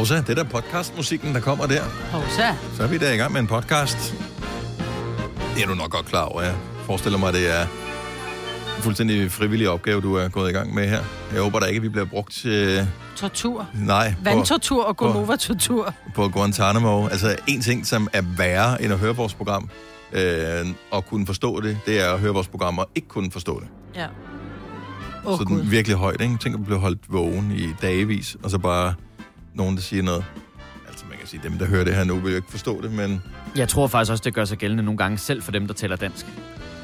Hovsa, det er der podcastmusikken, der kommer der. Hovsa. Så er vi der i gang med en podcast. Det er du nok godt klar over, jeg forestiller mig, det er en fuldstændig frivillig opgave, du er gået i gang med her. Jeg håber da ikke, at vi bliver brugt til... Tortur. Nej, på, Vandtortur og Gonova-tortur. på Guantanamo. Altså, en ting, som er værre end at høre vores program, øh, og kunne forstå det, det er at høre vores program og ikke kunne forstå det. Ja. Oh, så den virkelig højt, ikke? Tænk at blive holdt vågen i dagevis, og så bare nogen, der siger noget. Altså, man kan sige, dem, der hører det her nu, vil jo ikke forstå det, men Jeg tror faktisk også, det gør sig gældende nogle gange, selv for dem, der taler dansk.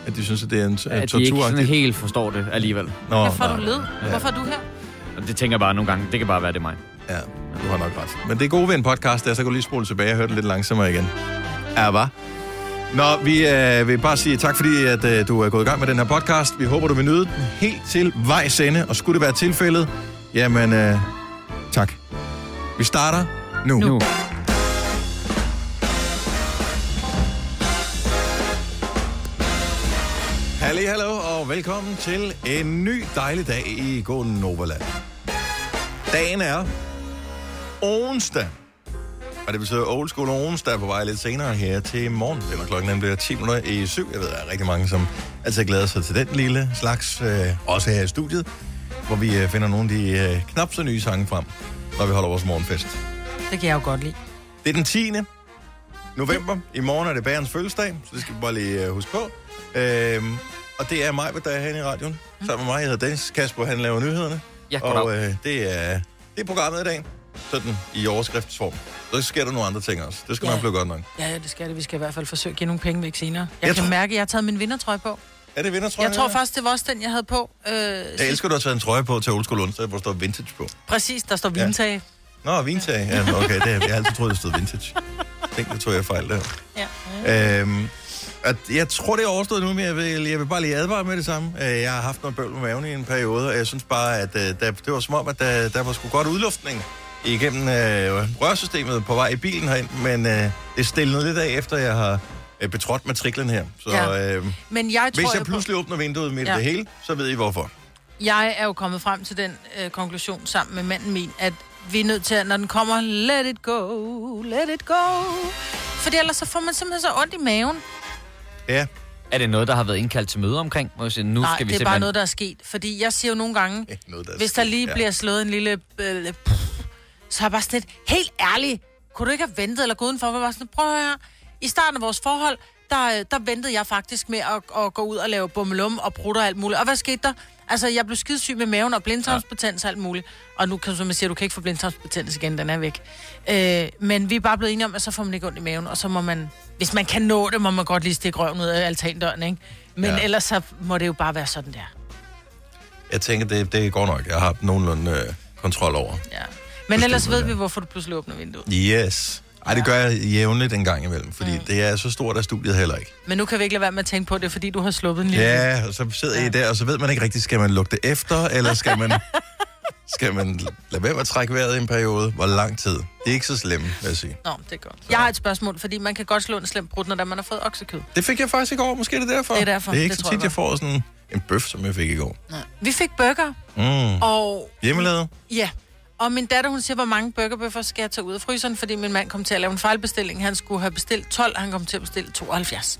at de synes, at det er en At uh, de ikke sådan helt forstår det alligevel. Nå, Hvorfor er nej, du led? Ja. Hvorfor er du her? Det tænker jeg bare nogle gange, det kan bare være det er mig. Ja, du har nok ret. Men det er gode ved en podcast, der så kan du lige spole tilbage og høre det lidt langsommere igen. Ja, hva? Nå, vi øh, vil bare sige tak, fordi at, øh, du er gået i gang med den her podcast. Vi håber, du vil nyde den helt til vejs ende, og skulle det være tilfældet, jamen, øh, tak. Vi starter nu. Nu. Halli, hallo, og velkommen til en ny dejlig dag i Novaland. Dagen er onsdag. Og det betyder old school onsdag på vej lidt senere her til morgen. Det er klokken nemlig er 10 minutter i syv. Jeg ved, der er rigtig mange, som altid glæder sig til den lille slags, øh, også her i studiet, hvor vi øh, finder nogle af de øh, knap så nye sange frem, når vi holder vores morgenfest. Det kan jeg jo godt lide. Det er den 10. november. I morgen er det bærens fødselsdag, så det skal vi bare lige uh, huske på. Øhm, og det er mig, der er herinde i radioen. Sammen med mig, jeg hedder Dennis Kasper, han laver nyhederne. Ja, og øh, det, er, det er programmet i dag, sådan i overskriftsform. Så sker der nogle andre ting også. Det skal Ja. nok blive godt nok. Ja, ja, det skal det. Vi skal i hvert fald forsøge at give nogle penge væk senere. Jeg, Jeg jeg kan tror- mærke, at jeg har taget min vindertrøje på. Er det vinder, tror Jeg tror faktisk, det var også den, jeg havde på. Øh, Jeg elsker, du har taget en trøje på til Old School onsdag, hvor der står vintage på. Præcis, der står Ja. vintag. Nå, vintag. Ja, okay, det, jeg har altid troet, det stod vintage. Tænk, det tog jeg fejl der. Ja. Øhm, at jeg tror, det er overstået nu, men jeg vil, jeg vil bare lige advare med det samme. Øh, Jeg har haft noget bøvl med maven i en periode, og jeg synes bare, at øh, der, det var som om, at der, der var sgu godt udluftning igennem øh, rørsystemet på vej i bilen herind, men øh, det stillede lidt af, efter jeg har øh, betrådt matriklen her. Så Ja. øh, Men jeg tror hvis jeg jo pludselig åbner vinduet midt i Ja. det hele, så ved I hvorfor. på, jeg er jo kommet frem til den øh, konklusion sammen med manden min, at vi er nødt til, at når den kommer, let it go, let it go. Fordi ellers så får man simpelthen så ondt i maven. Ja, Er det noget, der har været indkaldt til møde omkring? Må jeg sige, nu Nej, skal vi det er simpelthen... bare noget, der er sket. Fordi jeg siger jo nogle gange, eh, noget, der er Hvis der sket. lige Ja. bliver slået en lille... Øh, pff, så er jeg bare sådan lidt, helt ærligt, kunne du ikke have ventet eller gået udenfor? Jeg var sådan, prøv at høre her. I starten af vores forhold, der, øh, der ventede jeg faktisk med at, at gå ud og lave bummelum og prutter og alt muligt. Og hvad skete der? Altså, jeg blev skidesyg med maven og blindtarmsbetændelse og alt muligt. Og nu kan du, som jeg siger, du kan ikke få blindtarmsbetændelse igen, den er væk. Øh, men vi er bare blevet enige om, at så får man ikke ondt i maven, og så må man, hvis man kan nå det, må man godt lige stikke røven ud af altandøren, ikke? Men Ja. ellers så må det jo bare være sådan der. Jeg tænker, det, det går nok. Jeg har haft nogenlunde øh, kontrol over. Ja. Men ellers ved vi, hvorfor du pludselig åbner vinduet. Yes. Ej, det gør jeg jævnligt en gang imellem, fordi mm. det er så stort af studiet heller ikke. Men nu kan vi ikke lade være med at tænke på det, fordi du har sluppet en lille... Ja, og så sidder I der, og så ved man ikke rigtigt, skal man lukke det efter, eller skal man, skal man lade være med at trække vejret i en periode? Hvor lang tid? Det er ikke så slemt, vil jeg sige. Nå, det er godt. Jeg har et spørgsmål, fordi man kan godt slå en slem brud, når man har fået oksekød. Det fik jeg faktisk i går, måske er det derfor. Det er derfor, Det er ikke det så tit, jeg jeg får sådan en bøf, som jeg fik i går. Nej. Vi fik burger, Mm. og Hjemmelavet? ja, og min datter, hun siger, hvor mange burgerbøffer skal jeg tage ud af fryseren, fordi min mand kom til at lave en fejlbestilling. Han skulle have bestilt 12, han kom til at bestille 72.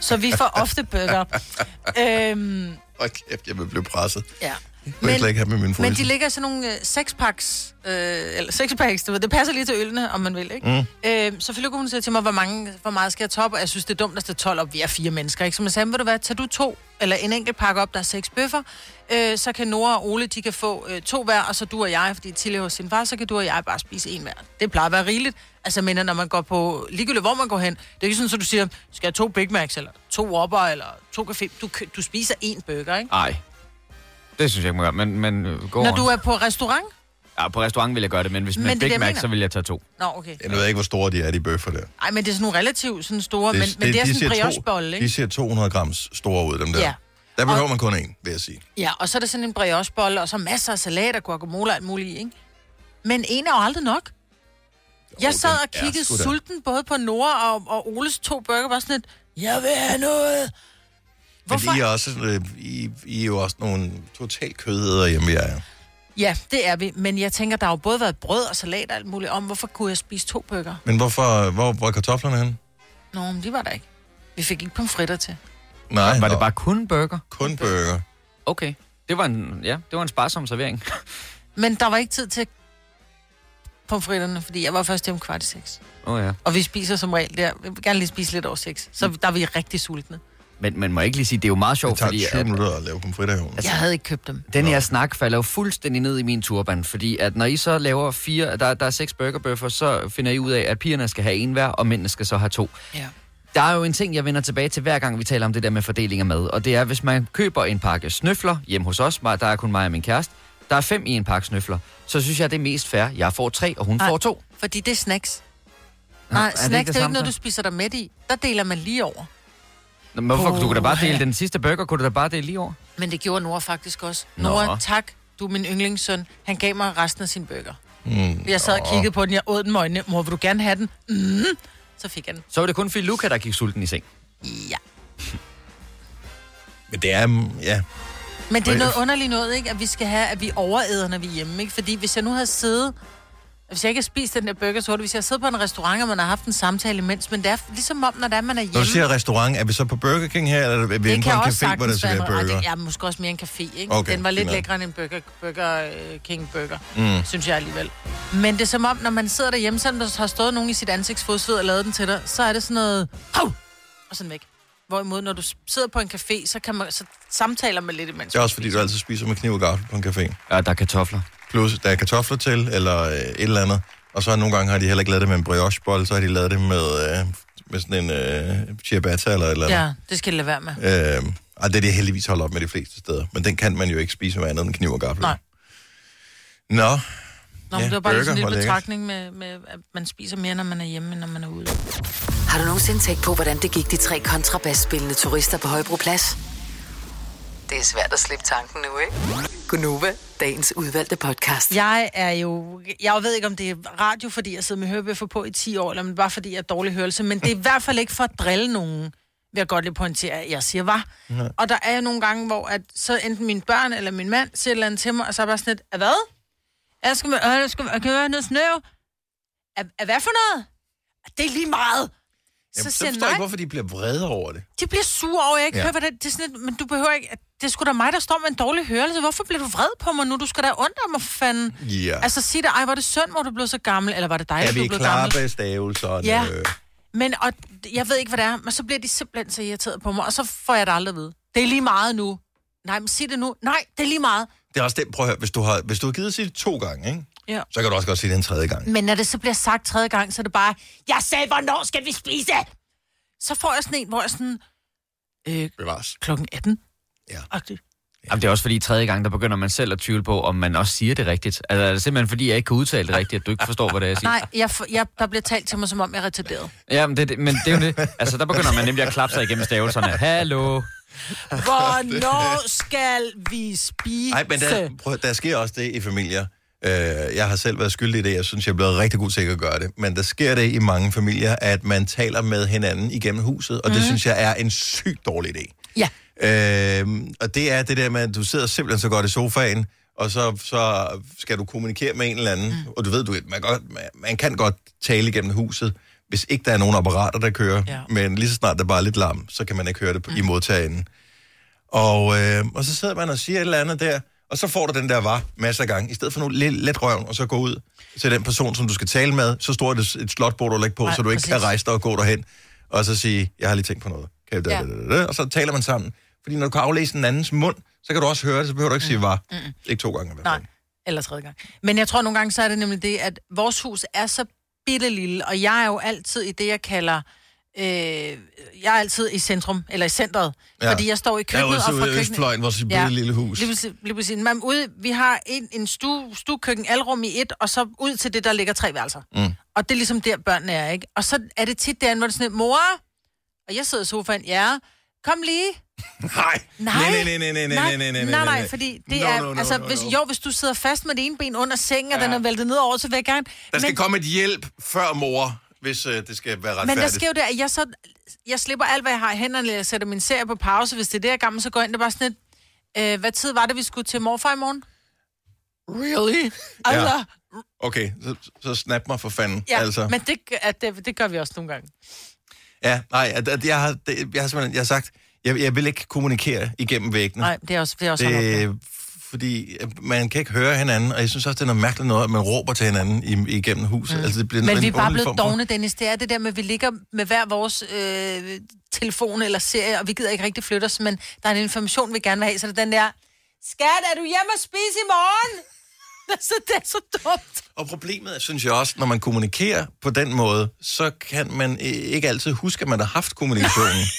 Så vi får ofte burger. øhm, Hold kæft, jeg vil blive presset. ja. Jeg vil slet ikke have med min Men de ligger sådan nogle øh, sexpacks, øh, eller sexpacks, du ved, det passer lige til ølene, om man vil, ikke? Mm. Øh, så Philip, hun siger til mig, hvor, mange, hvor meget skal jeg toppe, og jeg synes, det er dumt, at der er 12 op, vi er fire mennesker, ikke? Så man sagde, vil du hvad, tager du to, eller en enkelt pakke op, der er seks bøffer, øh, så kan Nora og Ole, de kan få øh, to hver, og så du og jeg, fordi Tilly hos sin far, så kan du og jeg bare spise en hver. Det plejer at være rigeligt. Altså, men når man går på, ligegyldigt hvor man går hen, det er ikke sådan, at du siger, skal jeg have to Big Macs, eller to Whopper, eller to café. Du, du spiser en burger, ikke? Nej. Det synes jeg ikke, man gør. Men, men øh, gå Når du er på restaurant? Ja, på restaurant vil jeg gøre det, men hvis Men det er det, Big Mac, så vil jeg tage to. Nå, okay. Jeg ved ikke, hvor store de er, de bøffer der. Ej, men det er sådan nogle relativt sådan store, det, men, men det er de sådan en ser to- briochebolle, ikke? De ser 200 grams store ud, dem der. Ja. Der behøver Og- man kun en, vil jeg sige. Ja, og så er der sådan en briochebolle, og så masser af salat og guacamole og alt muligt ikke? Men en er jo aldrig nok. Jeg sad og kiggede sulten både på Nora og, og Oles to burger, var sådan lidt, jeg vil have noget. Hvorfor? Men I er, også, øh, I, I er jo også nogle totalt kødæder hjemme, jeg er. Ja, det er vi. Men jeg tænker, der har jo både været brød og salat og alt muligt om. Hvorfor kunne jeg spise to bøger? Men hvorfor, hvor, hvor er kartoflerne hen? Nå, men de var der ikke. Vi fik ikke pomfritter til. Nej, Var det nå, bare kun burger? kun burger. Okay. Det var en, ja, det var en sparsom servering. Men der var ikke tid til pomfritterne, fordi jeg var først hjemme kvart i seks. Oh, ja. Og vi spiser som regel der. Vi vil gerne lige spise lidt over seks. Så der er vi rigtig sultne. Men man må ikke lige sige, det er jo meget Det sjovt, tager fordi 20 at, minutter at lave pomfritter i ovnen. Jeg havde ikke købt dem. den her snak falder jo fuldstændig ned i min turban, fordi at når I så laver fire, der, der er seks burgerbøffer, så finder I ud af, at pigerne skal have en hver, og mændene skal så have to. Ja. Der er jo en ting, jeg vender tilbage til hver gang, vi taler om det der med fordeling af mad, og det er, hvis man køber en pakke snøfler hjemme hos os, der er kun mig og min kæreste, der er fem i en pakke snøfler, så synes jeg, det er mest fair. Jeg får tre, og hun Nej. får to. Fordi det er snacks. Nå, Nej, er det snacks ikke det det er jo ikke noget, du spiser dig midt i. Der deler man lige over. Nå, men Hvorfor? Du kunne da bare dele Puha. den sidste burger, kunne du da bare dele lige over? Men det gjorde Nora faktisk også. Nå. Nora, tak. Du er min yndlingssøn. Han gav mig resten af sin burger. Mm. Jeg sad og kiggede på den. Jeg åd den med øjnene. Mor, vil du gerne have den? Mm. Så fik jeg den. Så var det kun fordi Luca, der gik sulten i seng. Ja. Men det er, mm, ja, Men det er noget underligt noget, ikke? At vi skal have, at vi overæder, når vi er hjemme, ikke? Fordi hvis jeg nu havde siddet... Hvis jeg ikke har spist den der burger, så det, hvis jeg sidder på en restaurant, og man har haft en samtale imens. Men det er ligesom om, når det er, man er hjemme. når du siger restaurant, er vi så på Burger King her, eller er vi inde på en café, hvor der serverer burger? det er måske også mere en café, ikke? Okay, den var lidt fint lækre end en burger, burger øh, King burger, Mm. synes jeg alligevel. Men det er som om, når man sidder derhjemme, selvom der har stået nogen i sit ansigtsfodsved og lavet den til dig, så er det sådan noget... Hov! Og sådan væk. Hvorimod, når du sidder på en café, så, kan man, så samtaler man lidt imens. Det er også fordi, du altid spiser med kniv og gaffel på en café. Ja, der er kartofler. Plus, der er kartofler til, eller øh, et eller andet. Og så nogle gange har de heller ikke lavet det med en briochebolle, så har de lavet det med, øh, med sådan en øh, ciabatta eller et eller andet. Ja, det skal jeg lade være med. Øh, og det er det heldigvis holdt op med de fleste steder. Men den kan man jo ikke spise med andet end kniv og gaffel. Nej. Nå, Nå, Ja, men det var bare burger sådan en lille betragtning med, med, at man spiser mere, når man er hjemme, end når man er ude. Har du nogensinde tænkt på, hvordan det gik de tre kontrabasspillende turister på Højbroplads? Det er svært at slippe tanken nu, ikke? Gunova, dagens udvalgte podcast. Jeg er jo... Jeg ved ikke, om det er radio, fordi jeg sidder med hørebøffer på i 10 år, eller om det er bare fordi jeg er dårlig hørelse, men det er i hvert fald ikke for at drille nogen, vil jeg godt lige pointere, at jeg siger var. Ja. Og der er jo nogle gange, hvor at, så enten mine børn eller min mand siger et eller andet til mig, og så er jeg bare sådan lidt, "Er hvad? Jeg skal, med, øh, jeg skal kan jeg have noget snøv? Er, er hvad for noget? Det er lige meget. Jamen, så Så forstår jeg ikke, hvorfor de bliver vrede over det. De bliver sure over, at jeg ikke Ja. hører, hvad det, det er. Sådan, lidt, men du behøver ikke... Det er sgu da mig, der står med en dårlig hørelse. Hvorfor bliver du vred på mig nu? Du skal da undre mig, fanden. Ja. Altså, sig det, ej, var det synd, hvor du blev så gammel, eller var det dig, er der vi blev klar gammel? med stavelserne? Ja. Men og, jeg ved ikke, hvad det er, men så bliver de simpelthen så irriteret på mig, og så får jeg det aldrig vide. Det er lige meget nu. Nej, men sig det nu. Nej, det er lige meget. Det er også det, prøv at høre, hvis du har, hvis du har givet at sige det to gange, ikke? Ja. så kan du også godt sige det en tredje gang. Men når det så bliver sagt tredje gang, så er det bare, jeg sagde, hvornår skal vi spise? Så får jeg sådan en, hvor jeg sådan, øh, Bevares. klokken 18. Ja. Agtigt. Jamen, det er også fordi tredje gang, der begynder man selv at tvivle på, om man også siger det rigtigt. Altså, er det simpelthen fordi, jeg ikke kan udtale det rigtigt, at du ikke forstår, hvad det er, jeg siger? Nej, jeg, jeg, der bliver talt til mig, som om jeg er retarderet. Ja, men det, men det er jo det. Altså, der begynder man nemlig at klappe sig igennem stavelserne. Hallo. Hvornår skal vi spise? Nej, men der, prøv, der sker også det i familier. Øh, jeg har selv været skyldig i det. Jeg synes, jeg er blevet rigtig god til at gøre det. Men der sker det i mange familier, at man taler med hinanden igennem huset, og mm. det synes jeg er en sygt dårlig idé. Ja. Øhm, og det er det der med, at du sidder simpelthen så godt i sofaen, og så, så skal du kommunikere med en eller anden, mm. og du ved, du, man, godt, man, man kan godt tale igennem huset, hvis ikke der er nogen apparater, der kører, Ja. men lige så snart der bare er lidt larm, så kan man ikke høre det på, mm. i modtagerenden. Og, øh, og så sidder man og siger et eller andet der, og så får du den der var masser af gange, i stedet for nogle lidt let røven, og så gå ud til den person, som du skal tale med, så står det et slotbord, du lægger på, Nej, så du ikke præcis. kan rejse dig og gå derhen, og så sige, jeg har lige tænkt på noget. Kan jeg, da, Ja. da, da, da, og så taler man sammen. Fordi når du kan aflæse den andens mund, så kan du også høre det, så behøver du ikke sige var. Mm. Ikke to gange i hvert Nej, eller tredje gang. Men jeg tror nogle gange, så er det nemlig det, at vores hus er så bitte lille, og jeg er jo altid i det, jeg kalder... Øh, jeg er altid i centrum, eller i centret, Ja. ja. fordi jeg står i køkkenet, og fra køkkenet... Østfløjen, vores bitte lille hus. Lige præcis, lige præcis. Men ude, vi har en, en stue, stuekøkken, alrum i et, og så ud til det, der ligger tre værelser. Mm. Og det er ligesom der, børnene er, ikke? Og så er det tit derinde, hvor det er sådan mor, og jeg sidder i sofaen, ja, kom lige. Nej. Nej. Nej, nej, nej, nej, nej, nej, nej, nej, nej, nej, fordi det No, er, no, no, altså, no, hvis, no. jo, hvis du sidder fast med det ene ben under sengen, og den er væltet ned over, så vil jeg gerne... Der skal men, komme et hjælp før mor, hvis øh, det skal være retfærdigt. men der sker jo det, at jeg så... Jeg slipper alt, hvad jeg har i hænderne, jeg sætter min serie på pause, hvis det er det, jeg gammel, så går jeg ind, det er bare sådan et... Øh, hvad tid var det, vi skulle til morfar i morgen? Really? Altså, Okay, så, så snap mig for fanden. ja, altså. men det, at det, det gør vi også nogle gange. Ja, nej, at jeg, har, jeg har simpelthen jeg har sagt, jeg, jeg vil ikke kommunikere igennem væggene. Nej, det er også, det er også det... fordi øh, man kan ikke høre hinanden, og jeg synes også, det er noget mærkeligt noget, at man råber til hinanden igennem huset. Mm. Altså, det bliver Men en vi er bare blevet dogne, Dennis. Det er det der med, at vi ligger med hver vores øh, telefon eller serie, og vi gider ikke rigtig flytte os, men der er en information, vi gerne vil have, så det er den der, skat, er du hjemme og spise i morgen? så det er så dumt. Og problemet er, synes jeg også, når man kommunikerer på den måde, så kan man ikke altid huske, at man har haft kommunikationen.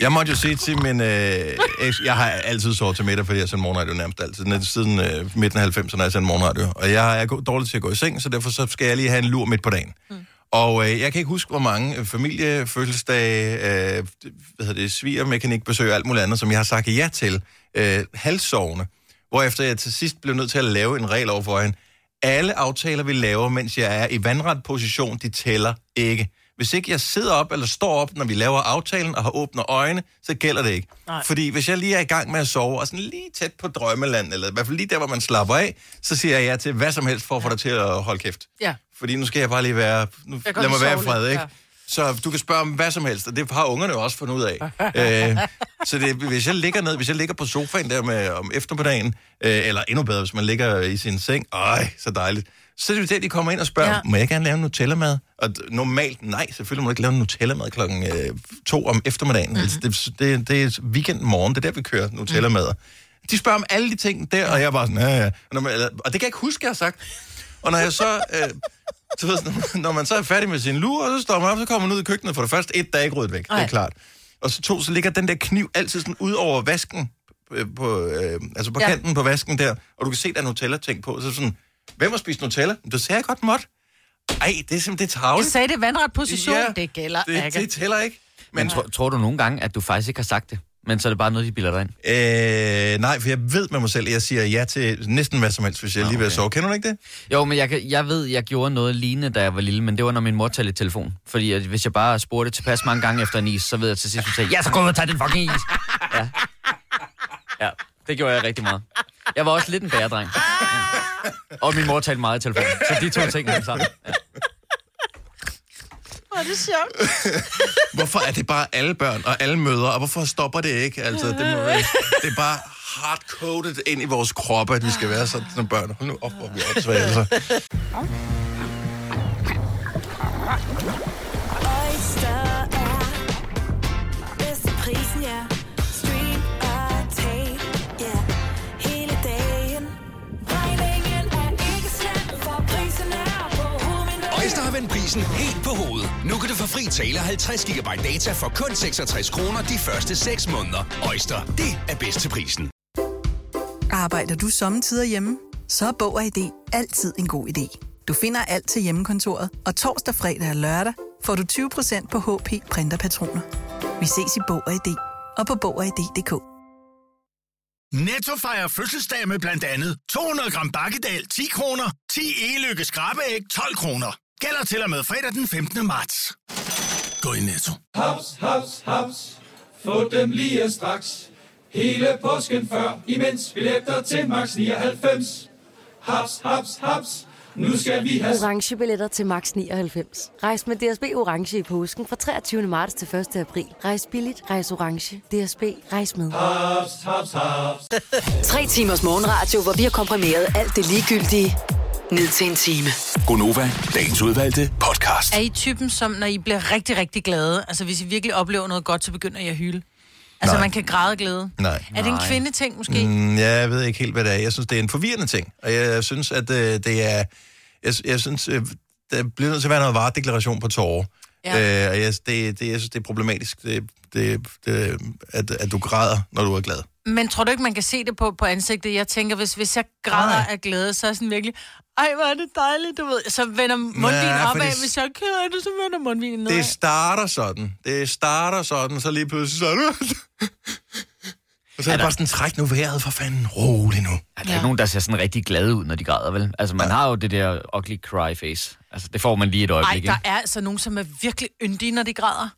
Jeg måtte jo sige til min... Øh, jeg har altid sovet til middag, fordi jeg sender morgenradio nærmest altid. Net- Siden øh, midten af 90'erne har jeg sendt morgenradio. Og jeg er dårlig til at gå i seng, så derfor så skal jeg lige have en lur midt på dagen. Mm. Og øh, jeg kan ikke huske, hvor mange øh, familiefødselsdage, øh, hvad hedder det, svigermekanikbesøg og alt muligt andet, som jeg har sagt ja til, øh, halvsovende. Hvorefter jeg til sidst blev nødt til at lave en regel over for hende. Alle aftaler, vi laver, mens jeg er i vandret position, de tæller ikke. Hvis ikke jeg sidder op eller står op, når vi laver aftalen og har åbne øjne, så gælder det ikke. Nej. Fordi hvis jeg lige er i gang med at sove, og sådan lige tæt på drømmeland, eller i hvert fald lige der, hvor man slapper af, så siger jeg ja til hvad som helst for at få dig til at holde kæft. Ja. Fordi nu skal jeg bare lige være... Nu, lad mig være i fred, ikke? ja. Så du kan spørge om hvad som helst, og det har ungerne også fundet ud af. øh, så det, hvis jeg ligger ned, hvis jeg ligger på sofaen der med om eftermiddagen, øh, eller endnu bedre, hvis man ligger i sin seng, øj, så dejligt, så er det de kommer ind og spørger, Ja. må jeg gerne lave en Nutella-mad? Og normalt, nej, selvfølgelig må du ikke lave en Nutella-mad klokken øh, to om eftermiddagen. Mhm. Mm-hmm. Det, det, det er weekend morgen, det er der, vi kører Nutella-mad. De spørger om alle de ting der, og jeg er bare sådan, ja, ja. Og det kan jeg ikke huske, jeg har sagt. Og når jeg så... Øh, så ved, når, man så er færdig med sin lur, og så står man op, så kommer man ud i køkkenet for det første. Et, der er ikke ryddet væk, det Nej. er klart. Og så to, så ligger den der kniv altid sådan ud over vasken, øh, på, øh, altså på Ja. kanten på vasken der, og du kan se, der er Nutella-ting på. Så sådan, hvem har spist Nutella? Du sagde jeg godt måtte. Ej, det er simpelthen det er Jeg tavligt. sagde det vandret position. Ja, det gælder det, ikke. det tæller ikke. Men Men tror, tror du nogle gange, at du faktisk ikke har sagt det? Men så er det bare noget, de bilder dig ind? øh, nej, for jeg ved med mig selv, at jeg siger ja til næsten hvad som helst, hvis jeg lige vil sove. Kender du ikke det? Jo, men jeg, jeg ved, jeg gjorde noget lignende, da jeg var lille, men det var, når min mor talte i telefon. Fordi at hvis jeg bare spurgte tilpas mange gange efter en is, så ved jeg til sidst, hun sagde, ja, så gå ud og tag den fucking is. Ja. ja, det gjorde jeg rigtig meget. Jeg var også lidt en bæredreng. Ja. Og min mor talte meget i telefon, så de to ting hang sammen. Ja. Er det sjovt. Hvorfor er det bare alle børn og alle mødre, og hvorfor stopper det ikke? Altså, det, må, være- det er bare hardcoded ind i vores kroppe, at vi skal være sådan som børn. Hold nu op, hvor vi er altså. Oyster vendt prisen helt på hovedet. Nu kan du få fri tale 50 GB data for kun 66 kroner de første 6 måneder. Øjster, det er bedst til prisen. Arbejder du sommetider hjemme? Så er Bog og ID altid en god idé. Du finder alt til hjemmekontoret, og torsdag, fredag og lørdag får du 20% på HP printerpatroner. Vi ses i Bog og ID og på Bog og ID.dk. Netto fejrer fødselsdag med blandt andet 200 gram bakkedal 10 kroner, 10 e-lykke skrabeæg 12 kroner. Gælder til og med fredag den 15. marts. Gå i Netto. Haps, haps, haps. Få dem lige straks. Hele påsken før, imens billetter til max 99. Haps, haps, haps. Nu skal vi have orange billetter til max 99. Rejs med DSB orange i påsken fra 23. marts til 1. april. Rejs billigt, rejs orange. DSB rejs med. haps, haps, haps. Tre timers morgenradio, hvor vi har komprimeret alt det ligegyldige ned til en time. Gonova, dagens udvalgte podcast. Er I typen, som når I bliver rigtig, rigtig glade, altså hvis I virkelig oplever noget godt, så begynder I at hyle? Altså Nej. man kan græde af glæde. Nej. Er det en kvindeting måske? Mm. Jeg ved ikke helt, hvad det er. Jeg synes, det er en forvirrende ting. Og jeg synes, at øh, det er... Jeg, jeg synes, øh, der bliver nødt til at være noget varedeklaration på tårer. Ja. Øh, og jeg, det, det, jeg synes, det er problematisk, det, det, det, at, at du græder, når du er glad. Men tror du ikke, man kan se det på, på ansigtet? Jeg tænker, hvis, hvis jeg græder Nej. af glæde, så er sådan virkelig, ej, hvor er det dejligt, du ved. Så vender mundvinen Nej, opad, hvis jeg er af det, så vender mundvinen nedad. Det starter sådan. Det starter sådan, så lige pludselig så er. Og så er det bare sådan, træk nu vejret for fanden, rolig nu. Er der Ja. ikke nogen, der ser sådan rigtig glade ud, når de græder, vel? Altså, man har jo det der ugly cry face. Altså, det får man lige et Ej, øjeblik, der ikke? er altså nogen, som er virkelig yndige, når de græder.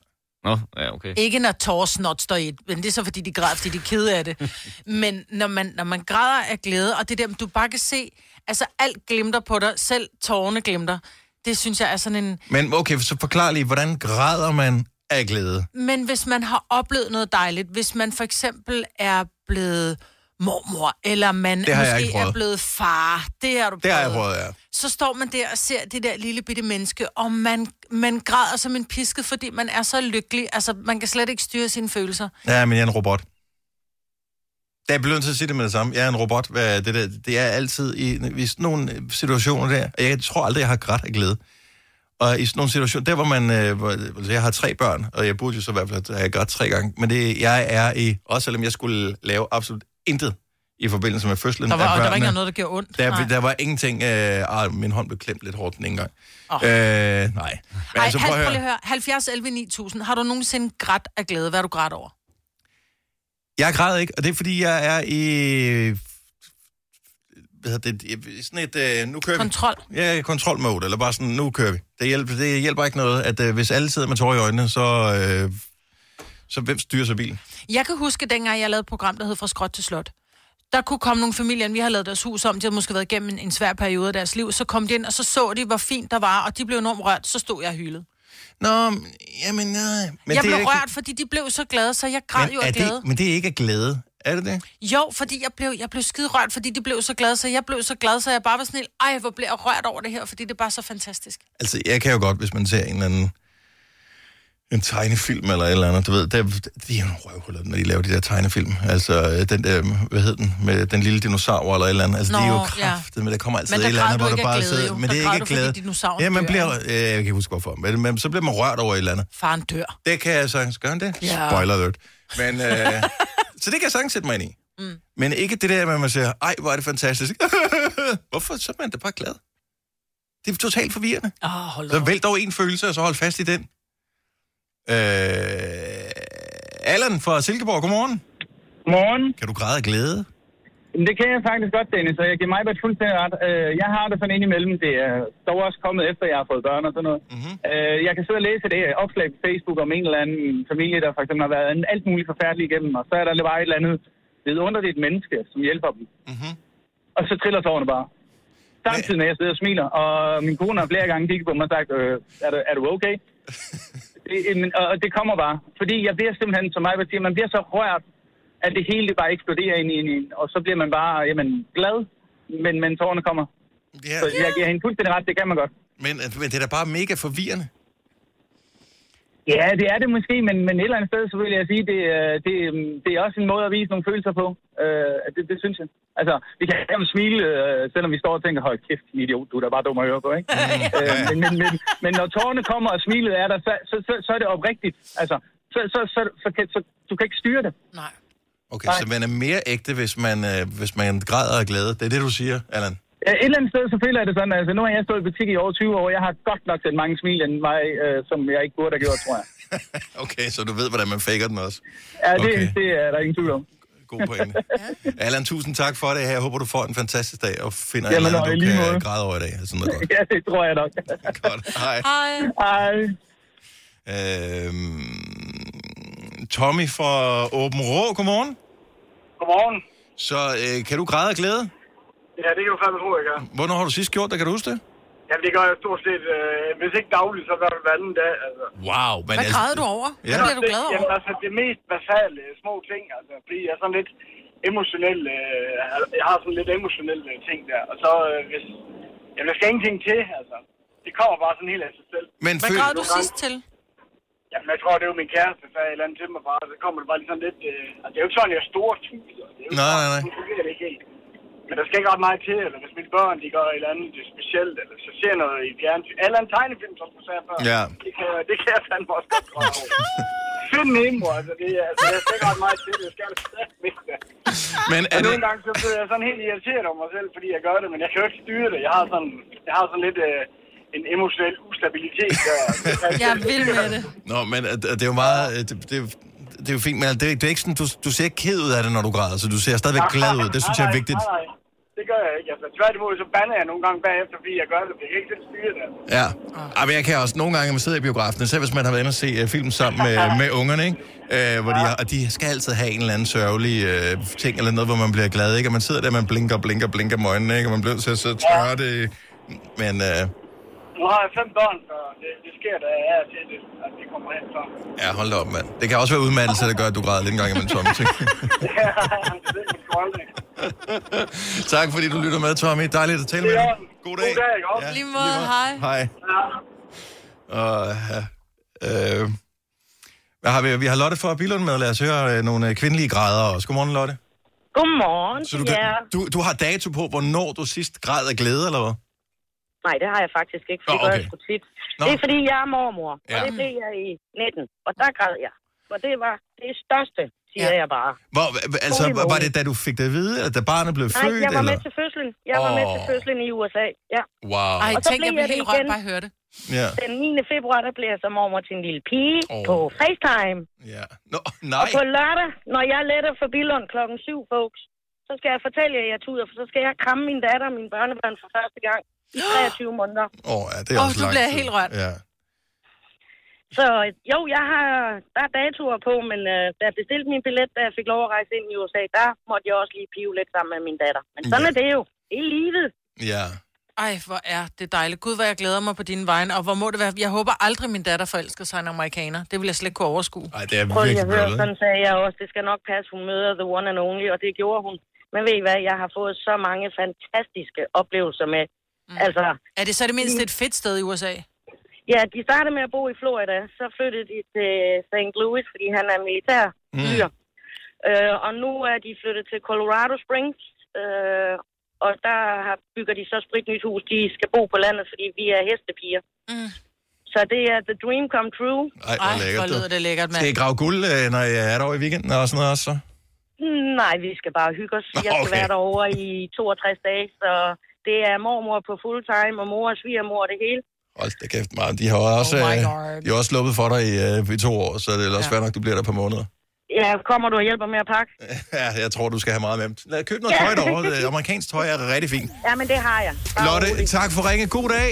Nå, ja, okay. Ikke når tårsnot står i et, men det er så fordi, de græder, fordi de er kede af det. men når man, når man græder af glæde, og det er der, du bare kan se, altså alt glimter på dig, selv tårerne glimter. Det synes jeg er sådan en... Men okay, så forklar lige, hvordan græder man af glæde? Men hvis man har oplevet noget dejligt, hvis man for eksempel er blevet mormor, eller man måske er prøvet. blevet far, det har du Det har jeg prøvet, ja. så står man der og ser det der lille bitte menneske, og man, man græder som en pisket, fordi man er så lykkelig. Altså, man kan slet ikke styre sine følelser. Ja, men jeg er en robot. Er jeg blevet nødt til at sige det med det samme. Jeg er en robot. Hvad, det, der, det er altid i, sådan nogle situationer der. og Jeg tror aldrig, jeg har grædt af glæde. Og i sådan nogle situationer, der hvor man... Øh, hvor, altså jeg har tre børn, og jeg burde jo så i hvert fald have grædt tre gange. Men det, jeg er i... Også selvom jeg skulle lave absolut intet i forbindelse med fødslen Der var, af og der var børnene. ikke noget, der gjorde ondt. Der, Nej. der var ingenting... Øh, ah, min hånd blev klemt lidt hårdt den ene gang. Oh. Øh, nej. Men Ej, altså, prøv at prøv at høre. 70 11 9000. Har du nogensinde grædt af glæde? Hvad har du grædt over? Jeg græder ikke, og det er fordi, jeg er i... Hvad hedder det? Sådan et... Øh, nu kører Kontrol. vi. Ja, kontrolmode, eller bare sådan, nu kører vi. Det hjælper, det hjælper ikke noget, at øh, hvis alle sidder med tårer i øjnene, så... Øh, så hvem styrer så bilen? Jeg kan huske, dengang jeg lavede et program, der hed Fra Skråt til Slot. Der kunne komme nogle familier, vi har lavet deres hus om, de havde måske været igennem en, en svær periode af deres liv, så kom de ind, og så så de, hvor fint der var, og de blev enormt rørt, så stod jeg og hylede. Nå, jamen nej. Men jeg blev ikke... rørt, fordi de blev så glade, så jeg græd men, jo af glæde. det, men det er ikke af glæde. Er det det? Jo, fordi jeg blev, jeg blev skide rørt, fordi de blev så glade, så jeg blev så glad, så jeg bare var sådan helt, ej, hvor blev jeg rørt over det her, fordi det er bare så fantastisk. Altså, jeg kan jo godt, hvis man ser en eller anden en tegnefilm eller et eller andet, du ved, der, de er jo nogle røvhuller, når de laver de der tegnefilm. Altså, øh, den der, hvad hed den, med den lille dinosaur eller et eller andet. Altså, Nå, de er jo ja. kraftet, men der kommer altid Men et der eller andet, hvor der bare sidder... Men Der det er ikke glæde. Ja, man bliver, øh, jeg kan ikke huske hvorfor, men, men så bliver man rørt over et eller andet. Faren dør. Det kan jeg sagtens, gør han det? Ja. Spoiler alert. Men, øh, så det kan jeg sagtens sætte mig ind i. Mm. Men ikke det der med, man siger, ej, hvor er det fantastisk. Hvorfor? Så er man da bare glad. Det er totalt forvirrende. Oh, hold Så vælg dog en følelse, og så hold fast i den. Øh, Allan fra Silkeborg, godmorgen. Morgen. Kan du græde af glæde? Det kan jeg faktisk godt, Dennis, og jeg giver mig et fuldstændig ret. Øh, Jeg har det sådan indimellem. Det er dog også kommet efter, jeg har fået børn og sådan noget. Mm-hmm. Jeg kan sidde og læse det opslag på Facebook om en eller anden familie, der for eksempel har været en alt muligt forfærdeligt igennem, og så er der bare et eller andet vidunderligt menneske, som hjælper dem. Mm-hmm. Og så triller tårerne bare. Samtidig med, at jeg sidder og smiler, og min kone har flere gange kigget på mig og sagt, øh, er, du, er du okay? men- og det kommer bare. Fordi jeg bliver simpelthen, som mig siger, man bliver så rørt, at det hele bare eksploderer ind i en, og så bliver man bare jamen, glad, men, men tårerne kommer. Ja. Så jeg giver hende fuldstændig ret, det kan man godt. Men, men det er da bare mega forvirrende. Ja, det er det måske, men, men et eller andet sted, så vil jeg sige, det, øh, det, det er også en måde at vise nogle følelser på. Øh, det, det synes jeg. Altså, vi kan gerne smile, øh, selvom vi står og tænker, hold kæft, idiot, du er da bare dum at høre på, ikke? øh, men, men, men, men når tårerne kommer, og smilet er der, så, så, så, så er det oprigtigt. Altså, så, så, så, så, så, så du kan ikke styre det. Nej. Okay, så man er mere ægte, hvis man, øh, hvis man græder af glæde. Det er det, du siger, Allan? Ja, Et eller andet sted, så føler jeg det sådan, altså nu har jeg stået i butik i over 20 år, jeg har godt nok set mange smil end mig, øh, som jeg ikke burde have gjort, tror jeg. Okay, så du ved, hvordan man faker den også. Ja, det, Okay. det er der ingen tvivl om. God pointe. Allan, tusind tak for det her. Jeg håber, du får en fantastisk dag og finder Jamen, et eller og du lige kan måde. græde over i dag. Sådan noget godt. ja, det tror jeg nok. godt. Hej. Hej. Hej. Øhm, Tommy fra Åben Rå, godmorgen. Godmorgen. Så øh, kan du græde af glæde? Ja, det kan du fandme tro, jeg gør. Hvornår har du sidst gjort det? Kan du huske det? Jamen, det gør jeg stort set, øh, hvis ikke dagligt, så det hver anden dag. Altså. Wow. Men Hvad græder du over? Hvad Ja. bliver du glad over? Jamen, altså, det mest basale små ting, altså, fordi jeg er sådan lidt emotionel, øh, jeg har sådan lidt emotionelle øh, ting der, og så, øh, hvis, jamen, der skal ingenting til, altså. Det kommer bare sådan helt af sig selv. Men Hvad græd du sidst til? Jamen, jeg tror, det er jo min kæreste, der sagde et eller andet til mig bare, så kommer det bare lige sådan lidt, øh, altså, det er jo ikke sådan, jeg er. Det er jo Nej, nej, nej. Nu fungerer det ikke helt. Men der skal ikke ret meget til, eller hvis mine børn, de gør et eller andet det specielt, eller så ser noget i fjernsyn. Eller en tegnefilm, som du sagde før. Ja. Det kan, det kan jeg fandme også godt over. Find Nemo, altså, det er, altså, jeg skal ikke ret meget til, det skal jeg fandme ikke. Men Og er det... nogle gange så bliver jeg sådan helt irriteret over mig selv, fordi jeg gør det, men jeg kan jo ikke styre det. Jeg har sådan, jeg har sådan lidt øh, en emotionel ustabilitet. Der. Jeg er vild med det. Nå, men øh, det er jo meget... øh, Det, det, det er jo fint, men det, er- det er ikke sådan, du, du ser ikke ked ud af det, når du græder, så du ser stadigvæk glad ud. Det synes jeg er vigtigt. Nej, nej, det gør jeg ikke. Altså, tværtimod, så bander jeg nogle gange bagefter, fordi jeg gør det. Jeg kan ikke selv styre det. Ja. Ej, men jeg kan også nogle gange, når man sidder i biografen, selv hvis man har været inde og se uh, film sammen med, med ungerne, ikke? Uh, hvor de, har, og de skal altid have en eller anden sørgelig uh, ting, eller noget, hvor man bliver glad, ikke? Og man sidder der, man blinker, blinker, blinker med øjnene, ikke? Og man bliver til at sidde og tørre det. Men uh, Nu har jeg fem børn, så det, det sker da af og til, det, at de kommer hen så. ja, hold da op, mand. Det kan også være udmattelse, der gør, at du græder lidt en gang imellem, Tommy. Ja, det er min tak, fordi du lytter med, Tommy. Dejligt at tale med dig. God dag. God dag, ikke også? Ja, Lige måde, hej. Hej. Og, ja, øh, hvad har vi? Vi har Lotte fra Bilund med. Lad os høre øh, nogle øh, kvindelige grader også. Godmorgen, Lotte. Godmorgen Så du, kan, du, du har dato på, hvornår du sidst græd af glæde, eller hvad? Nej, det har jeg faktisk ikke, for Nå, det gør okay. jeg sgu tit. Nå. Det er fordi, jeg er mormor, og Ja. det blev jeg i 19, og der græd jeg. Og det var det største, siger jeg bare. Hvor, altså, var det, da du fik det at vide, eller da barnet blev Nej, født? jeg var eller? med til fødslen. Jeg var med til fødslen i USA, ja. Wow. Ej, Og så tænk, blev jeg jeg helt rørt bare at høre det. Ja. Den 9. februar, der blev jeg så mormor til en lille pige oh. på FaceTime. ja. Nå, Og nej. på lørdag, når jeg letter for Billund klokken 7, folks, så skal jeg fortælle jer, at jeg tuder, for så skal jeg kramme min datter og mine børnebørn for første gang i 23 måneder. Åh, oh, ja, det er også nu lang bliver jeg tid. helt rørt. Ja. Så jo, jeg har, der er datoer på, men øh, da jeg bestilte min billet, da jeg fik lov at rejse ind i USA, der måtte jeg også lige pive lidt sammen med min datter. Men sådan Ja. er det jo. Det er livet. Ja. Ej, hvor er det dejligt. Gud, hvor jeg glæder mig på dine vegne. Og hvor må det være... Jeg håber aldrig, min datter forelsker sig en amerikaner. Det vil jeg slet ikke kunne overskue. Ej, det er Prøv virkelig at høre, bøvlet. sådan sagde jeg også. Det skal nok passe, hun møder the one and only, og det gjorde hun. Men ved I hvad, jeg har fået så mange fantastiske oplevelser med. Mm. Altså, Er det så det mindste et fedt sted i USA? ja, de startede med at bo i Florida, så flyttede de til St. Louis, fordi han er militær fyr. Øh, og nu er de flyttet til Colorado Springs, øh, og der har, bygger de så sprit nyt hus. De skal bo på landet, fordi vi er hestepiger. Mm. Så det er the dream come true. Ej, hvor Ej, hvor lækkert. lyder du. det lækkert, mand. Skal I grave guld, øh, når jeg er derovre i weekenden og sådan noget også, så? Nej, vi skal bare hygge os. Jeg skal Okay. være derovre i 62 dage, så det er mormor på fuld time, og mor og svigermor og det hele. Hold da kæft, man. De har også, Oh øh, de har også sluppet for dig i, øh, i to år, så det er også Ja. svært nok, du bliver der på måneder. Ja, kommer du og hjælper med at pakke? Ja, jeg tror, du skal have meget med. Lad købe noget tøj derovre. Amerikansk tøj er rigtig fint. Ja, men det har jeg. Bare Lotte, rolig. tak for ringe. God dag.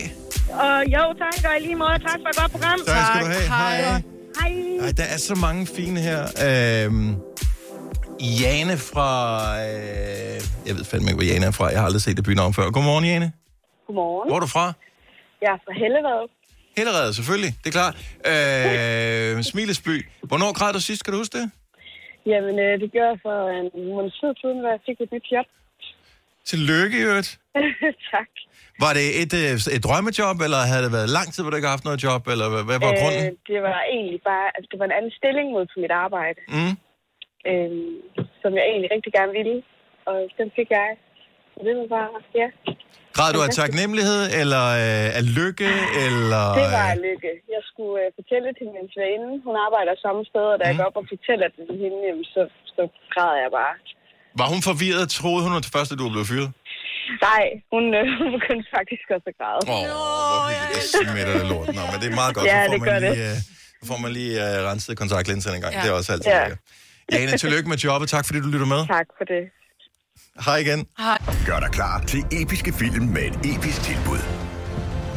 Og jo, tak, og i lige måde. Tak for et godt program. Tak skal du have. Hej. Hej. Ej, der er så mange fine her. Øhm, Jane fra... Øh, jeg ved fandme ikke, hvor Jane er fra. Jeg har aldrig set det bynavn før. Godmorgen, Jane. Godmorgen. Hvor er du fra? Jeg er fra Hellevad. Hellerede, selvfølgelig. Det er klart. Øh, Smilesby. Hvornår græd du sidst? Kan du huske det? Jamen, øh, det gør jeg for en måned tid siden, hvor jeg fik et nyt job. Tillykke, i øvrigt. tak. Var det et, øh, et drømmejob, eller havde det været lang tid, hvor du ikke har haft noget job, eller hvad, hvad var grunden? Øh, det var egentlig bare, altså det var en anden stilling mod for mit arbejde, Mm. Øh, som jeg egentlig rigtig gerne ville. Og den fik jeg. Så det var bare, ja. Græd du af taknemmelighed, eller øh, af lykke, eller... Det var øh, en lykke. Jeg skulle øh, fortælle til min sveninde. Hun arbejder samme sted, og da jeg Mm. går op og fortæller det til hende, jamen, så, så græder jeg bare. Var hun forvirret? Troede hun at først, at du var blevet fyret? Nej, hun, øh, hun begyndte faktisk også at græde. Åh, oh, hvor hyggeligt. Det smitter det lort. Nå, men det er meget godt. Ja, så får det man gør lige, øh, så får man lige uh, renset kontaktlinserne en gang. Ja. Det er også altid Ja. lækkert. Jane, tillykke med jobbet. Tak, fordi du lytter med. Tak for det. Hej igen. Gør dig klar til episke film med et episk tilbud.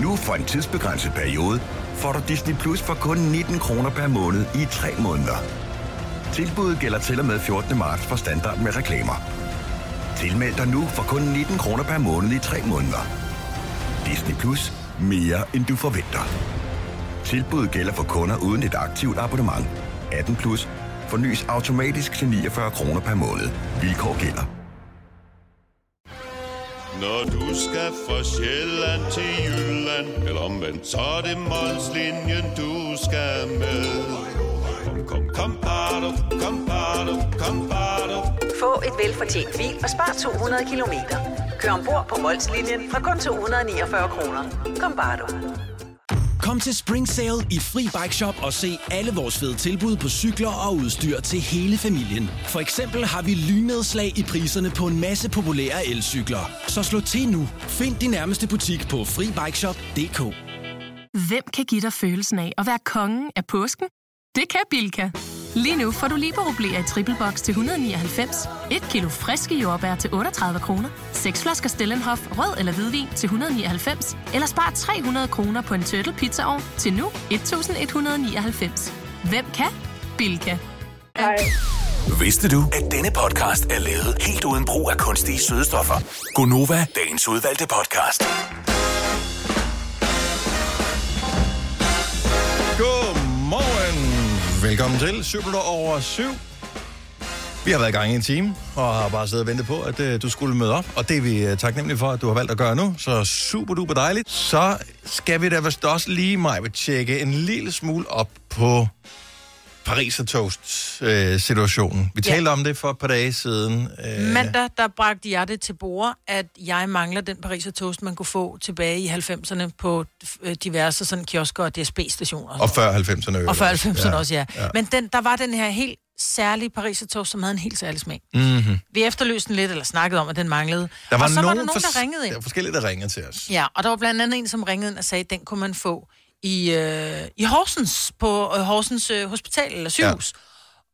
Nu for en tidsbegrænset periode får du Disney Plus for kun 19 kroner per måned i 3 måneder. Tilbuddet gælder til og med 14. marts for standard med reklamer. Tilmeld dig nu for kun 19 kroner per måned i 3 måneder. Disney Plus. Mere end du forventer. Tilbuddet gælder for kunder uden et aktivt abonnement. 18 plus. Fornyes automatisk til 49 kroner per måned. Vilkår gælder. Når du skal fra Sjælland til Jylland Eller omvendt, så er det Molslinjen, du skal med Kom, kom, kom, bado, kom, bado, kom, bado. Få et velfortjent bil og spar 200 kilometer. Kør ombord på Molslinjen fra kun 249 kroner. Kom bare du. Kom til Spring Sale i Fri Bike Shop og se alle vores fede tilbud på cykler og udstyr til hele familien. For eksempel har vi lynedslag i priserne på en masse populære elcykler. Så slå til nu. Find din nærmeste butik på FriBikeShop.dk Hvem kan give dig følelsen af at være kongen af påsken? Det kan Bilka! Lige nu får du liberobleer i triple box til 199, et kilo friske jordbær til 38 kroner, seks flasker Stellenhof rød eller hvidvin til 199, eller spar 300 kroner på en turtle pizzaovn til nu 1199. Hvem kan? Bilka. Vidste du, at denne podcast er lavet helt uden brug af kunstige sødestoffer? Gonova, dagens udvalgte podcast. Velkommen til 7 over 7. Vi har været i gang i en time, og har bare siddet og ventet på, at uh, du skulle møde op. Og det er vi uh, taknemmelige for, at du har valgt at gøre nu. Så super duper dejligt. Så skal vi da vist også lige, mig tjekke en lille smule op på Paris toast uh, situationen Vi Ja. talte om det for et par dage siden. Uh, Mandag, der bragte jeg det til bord, at jeg mangler den Pariser toast, man kunne få tilbage i 90'erne på øh, diverse sådan kiosker og DSB-stationer. og før 90'erne. Og før 90'erne også, ja. ja. Men den, der var den her helt særlige Pariser toast, som havde en helt særlig smag. Mm-hmm. Vi efterløste den lidt, eller snakkede om, at den manglede. Der var og så nogen, var der nogen, der ringede ind. Der var forskellige, der ringede til os. Ja, og der var blandt andet en, som ringede ind og sagde, at den kunne man få i, øh, i Horsens, på øh, Horsens øh, Hospital eller sygehus. Ja.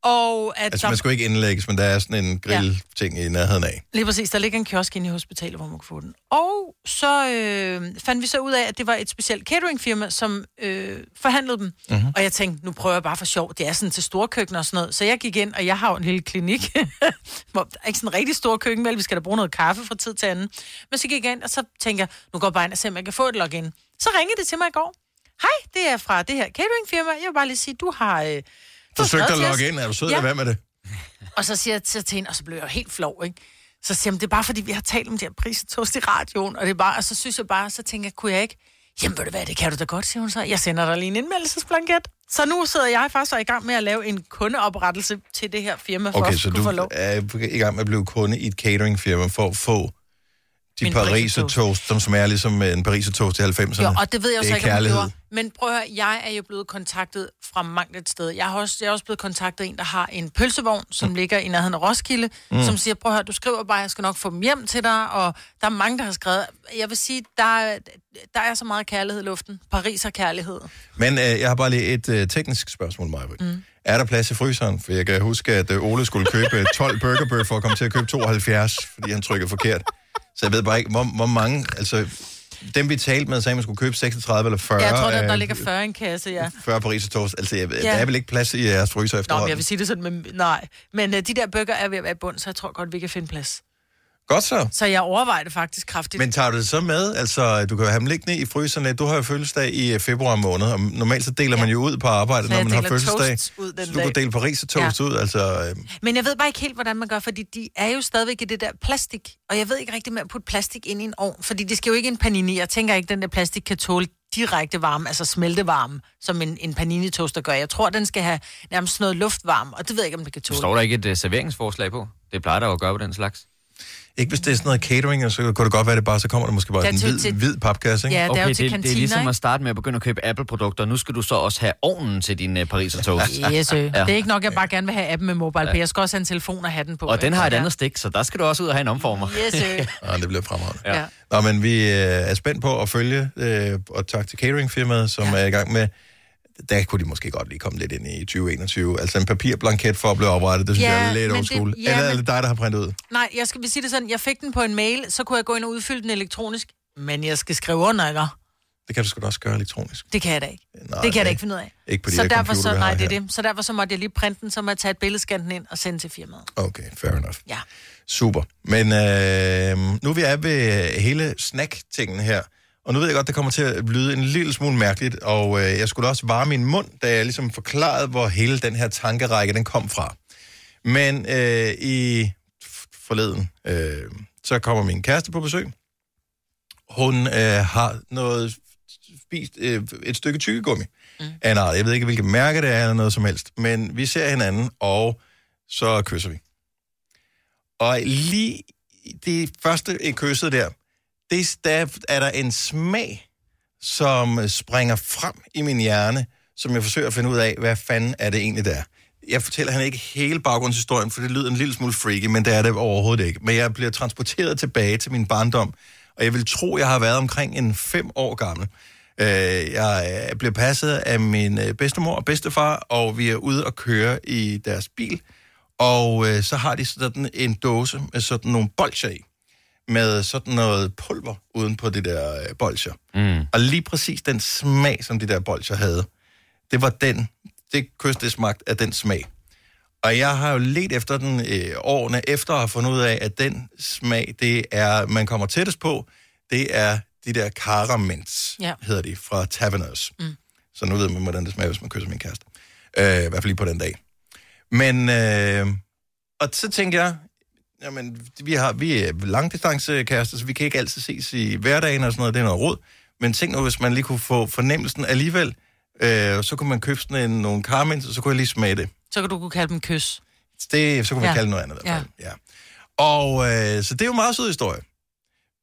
Og at Altså, der, man skulle ikke indlægges, men der er sådan en grillting i nærheden af. Lige præcis, der ligger en kiosk inde i hospitalet, hvor man kan få den. Og så øh, fandt vi så ud af, at det var et specielt cateringfirma, som øh, forhandlede dem. Mhm. Mm-hmm. Og jeg tænkte, nu prøver jeg bare for sjov. Det er sådan til store køkkener og sådan noget. Så jeg gik ind, og jeg har jo en lille klinik, hvor der er ikke sådan en rigtig stor køkken, vel? Vi skal da bruge noget kaffe fra tid til anden. Men så gik jeg ind, og så tænker jeg, nu går jeg bare ind og ser, om jeg kan få et login. Så ringede det til mig i går. Hej, det er fra det her cateringfirma. Jeg vil bare lige sige, du har... Øh, du Forsøgte at logge ind. Er du sød Ja. være med det? Og så siger jeg til, til hende, og så blev jeg jo helt flov, ikke? Så siger jeg, det er bare fordi, vi har talt om det her prisetoast i radioen, og det er bare, og så synes jeg bare, så tænker jeg, kunne jeg ikke? Jamen ved du hvad, det kan du da godt, siger hun så. Jeg sender dig lige en indmeldelsesblanket. Så nu sidder jeg faktisk og i gang med at lave en kundeoprettelse til det her firma, for Okay, at så du få lov. er i gang med at blive kunde i et cateringfirma for at få de pariser toast, som smager ligesom en pariser toast i 90'erne. Jo, og det ved jeg jo det så er ikke, om gjorde. Men prøv at høre, jeg er jo blevet kontaktet fra mange et sted. Jeg, har også, jeg er også blevet kontaktet af en, der har en pølsevogn, som mm. ligger i nærheden af Roskilde, Mm. som siger, prøv at høre, du skriver bare, jeg skal nok få dem hjem til dig, og der er mange, der har skrevet. Jeg vil sige, der, er- der er så meget kærlighed i luften. Paris har kærlighed. Men øh, jeg har bare lige et øh, teknisk spørgsmål, Maja. Mm. Er der plads i fryseren? For jeg kan huske, at øh, Ole skulle købe 12 burgerbøf for at komme til at købe 72, fordi han trykkede forkert. Så jeg ved bare ikke, hvor, hvor mange... Altså, dem vi talte med, sagde, at man skulle købe 36 eller 40. jeg tror, der, der øh, ligger 40 i en kasse, ja. 40 pariser toast. Altså, jeg, Ja. der er vel ikke plads i jeres fryser Nå, men efterhånden? jeg vil sige det sådan, men nej. Men uh, de der bøger er ved at være i bund, så jeg tror godt, vi kan finde plads. Godt så. Så jeg overvejer det faktisk kraftigt. Men tager du det så med? Altså, du kan jo have dem liggende i fryserne. Du har jo fødselsdag i øh, februar måned, og normalt så deler man jo ud på arbejdet, Så når man har fødselsdag. ud den så du kan dele Paris toast Ja. ud, altså... Øh, Men jeg ved bare ikke helt, hvordan man gør, fordi de er jo stadigvæk i det der plastik. Og jeg ved ikke rigtig med at putte plastik ind i en ovn, fordi det skal jo ikke en panini. Jeg tænker ikke, at den der plastik kan tåle direkte varme, altså smeltevarme, som en, en panini-toaster gør. Jeg tror, den skal have nærmest sådan noget luftvarme, og det ved jeg ikke, om det kan tåle. Står der ikke et uh, serveringsforslag på? Det plejer der jo at gøre på den slags. Ikke hvis det er sådan noget catering, så kunne det godt være, at det bare, så kommer der måske bare Ja, en til- hvid, til- hvid papkasse, ikke? Ja, det er jo til det, det er kantiner, ligesom ikke? at starte med at begynde at købe Apple-produkter. Nu skal du så også have ovnen til din uh, pariser toast. Yes, øh. Det er ikke nok, jeg bare gerne vil have appen med mobile pay. Jeg skal også have en telefon og have den på. Og den har et Ja. andet stik, så der skal du også ud og have en omformer. Yes. Ja, det bliver fremragende. Ja. Nå, men vi øh, er spændt på at følge, øh, og tak til cateringfirmaet, som ja. er i gang med, der kunne de måske godt lige komme lidt ind i 2021. Altså en papirblanket for at blive oprettet, det synes Ja, jeg er lidt old school. ja, Eller er det dig, der har printet ud? Nej, jeg skal sige det sådan. Jeg fik den på en mail, så kunne jeg gå ind og udfylde den elektronisk. Men jeg skal skrive under, ikke? Det kan du sgu da også gøre elektronisk. Det kan jeg da ikke. Nej, det kan jeg da ikke- finde ud af. ikke på de så her derfor computere, så, nej, det er det. Så derfor så måtte jeg lige printe den, så må jeg tage et den ind og sende til firmaet. Okay, fair enough. Ja. Super. Men øh, nu er vi er ved hele snack-tingen her, og nu ved jeg godt, det kommer til at lyde en lille smule mærkeligt, og øh, jeg skulle også varme min mund, da jeg ligesom forklarede, hvor hele den her tankerække, den kom fra. Men øh, i forleden, øh, så kommer min kæreste på besøg. Hun øh, har noget spist øh, et stykke tykkegummi mm. af en art. Jeg ved ikke, hvilket mærke det er, eller noget som helst. Men vi ser hinanden, og så kysser vi. Og lige det første kysset der, det, der er der en smag, som springer frem i min hjerne, som jeg forsøger at finde ud af, hvad fanden er det egentlig, der er. Jeg fortæller han ikke hele baggrundshistorien, for det lyder en lille smule freaky, men det er det overhovedet ikke. Men jeg bliver transporteret tilbage til min barndom, og jeg vil tro, jeg har været omkring en fem år gammel. Øh, jeg øh, blev passet af min øh, bedstemor og bedstefar, og vi er ude og køre i deres bil. Og så har de sådan en dåse med sådan nogle bolcher i. Med sådan noget pulver uden på de der øh, bolcher. Mm. Og lige præcis den smag, som de der bolcher havde, det var den, det kys, det smagte af den smag. Og jeg har jo let efter den øh, årene efter at have fundet ud af, at den smag, det er, man kommer tættest på, det er de der caraments, Ja. hedder de, fra Taverners. Mm. Så nu ved man, hvordan det smager, hvis man kysser min kæreste. Øh, I hvert fald lige på den dag. Men, øh, og så tænker jeg, jamen, vi, har, vi er langdistancekærester, så vi kan ikke altid ses i hverdagen og sådan noget, det er noget råd. Men tænk nu, hvis man lige kunne få fornemmelsen alligevel, øh, så kunne man købe sådan en, nogle caraments, og så kunne jeg lige smage det. Så kan du kunne kalde dem kys. det så kunne man Ja. kalde noget andet. i hvert Ja. fald. Ja. Og øh, så det er jo en meget sød historie.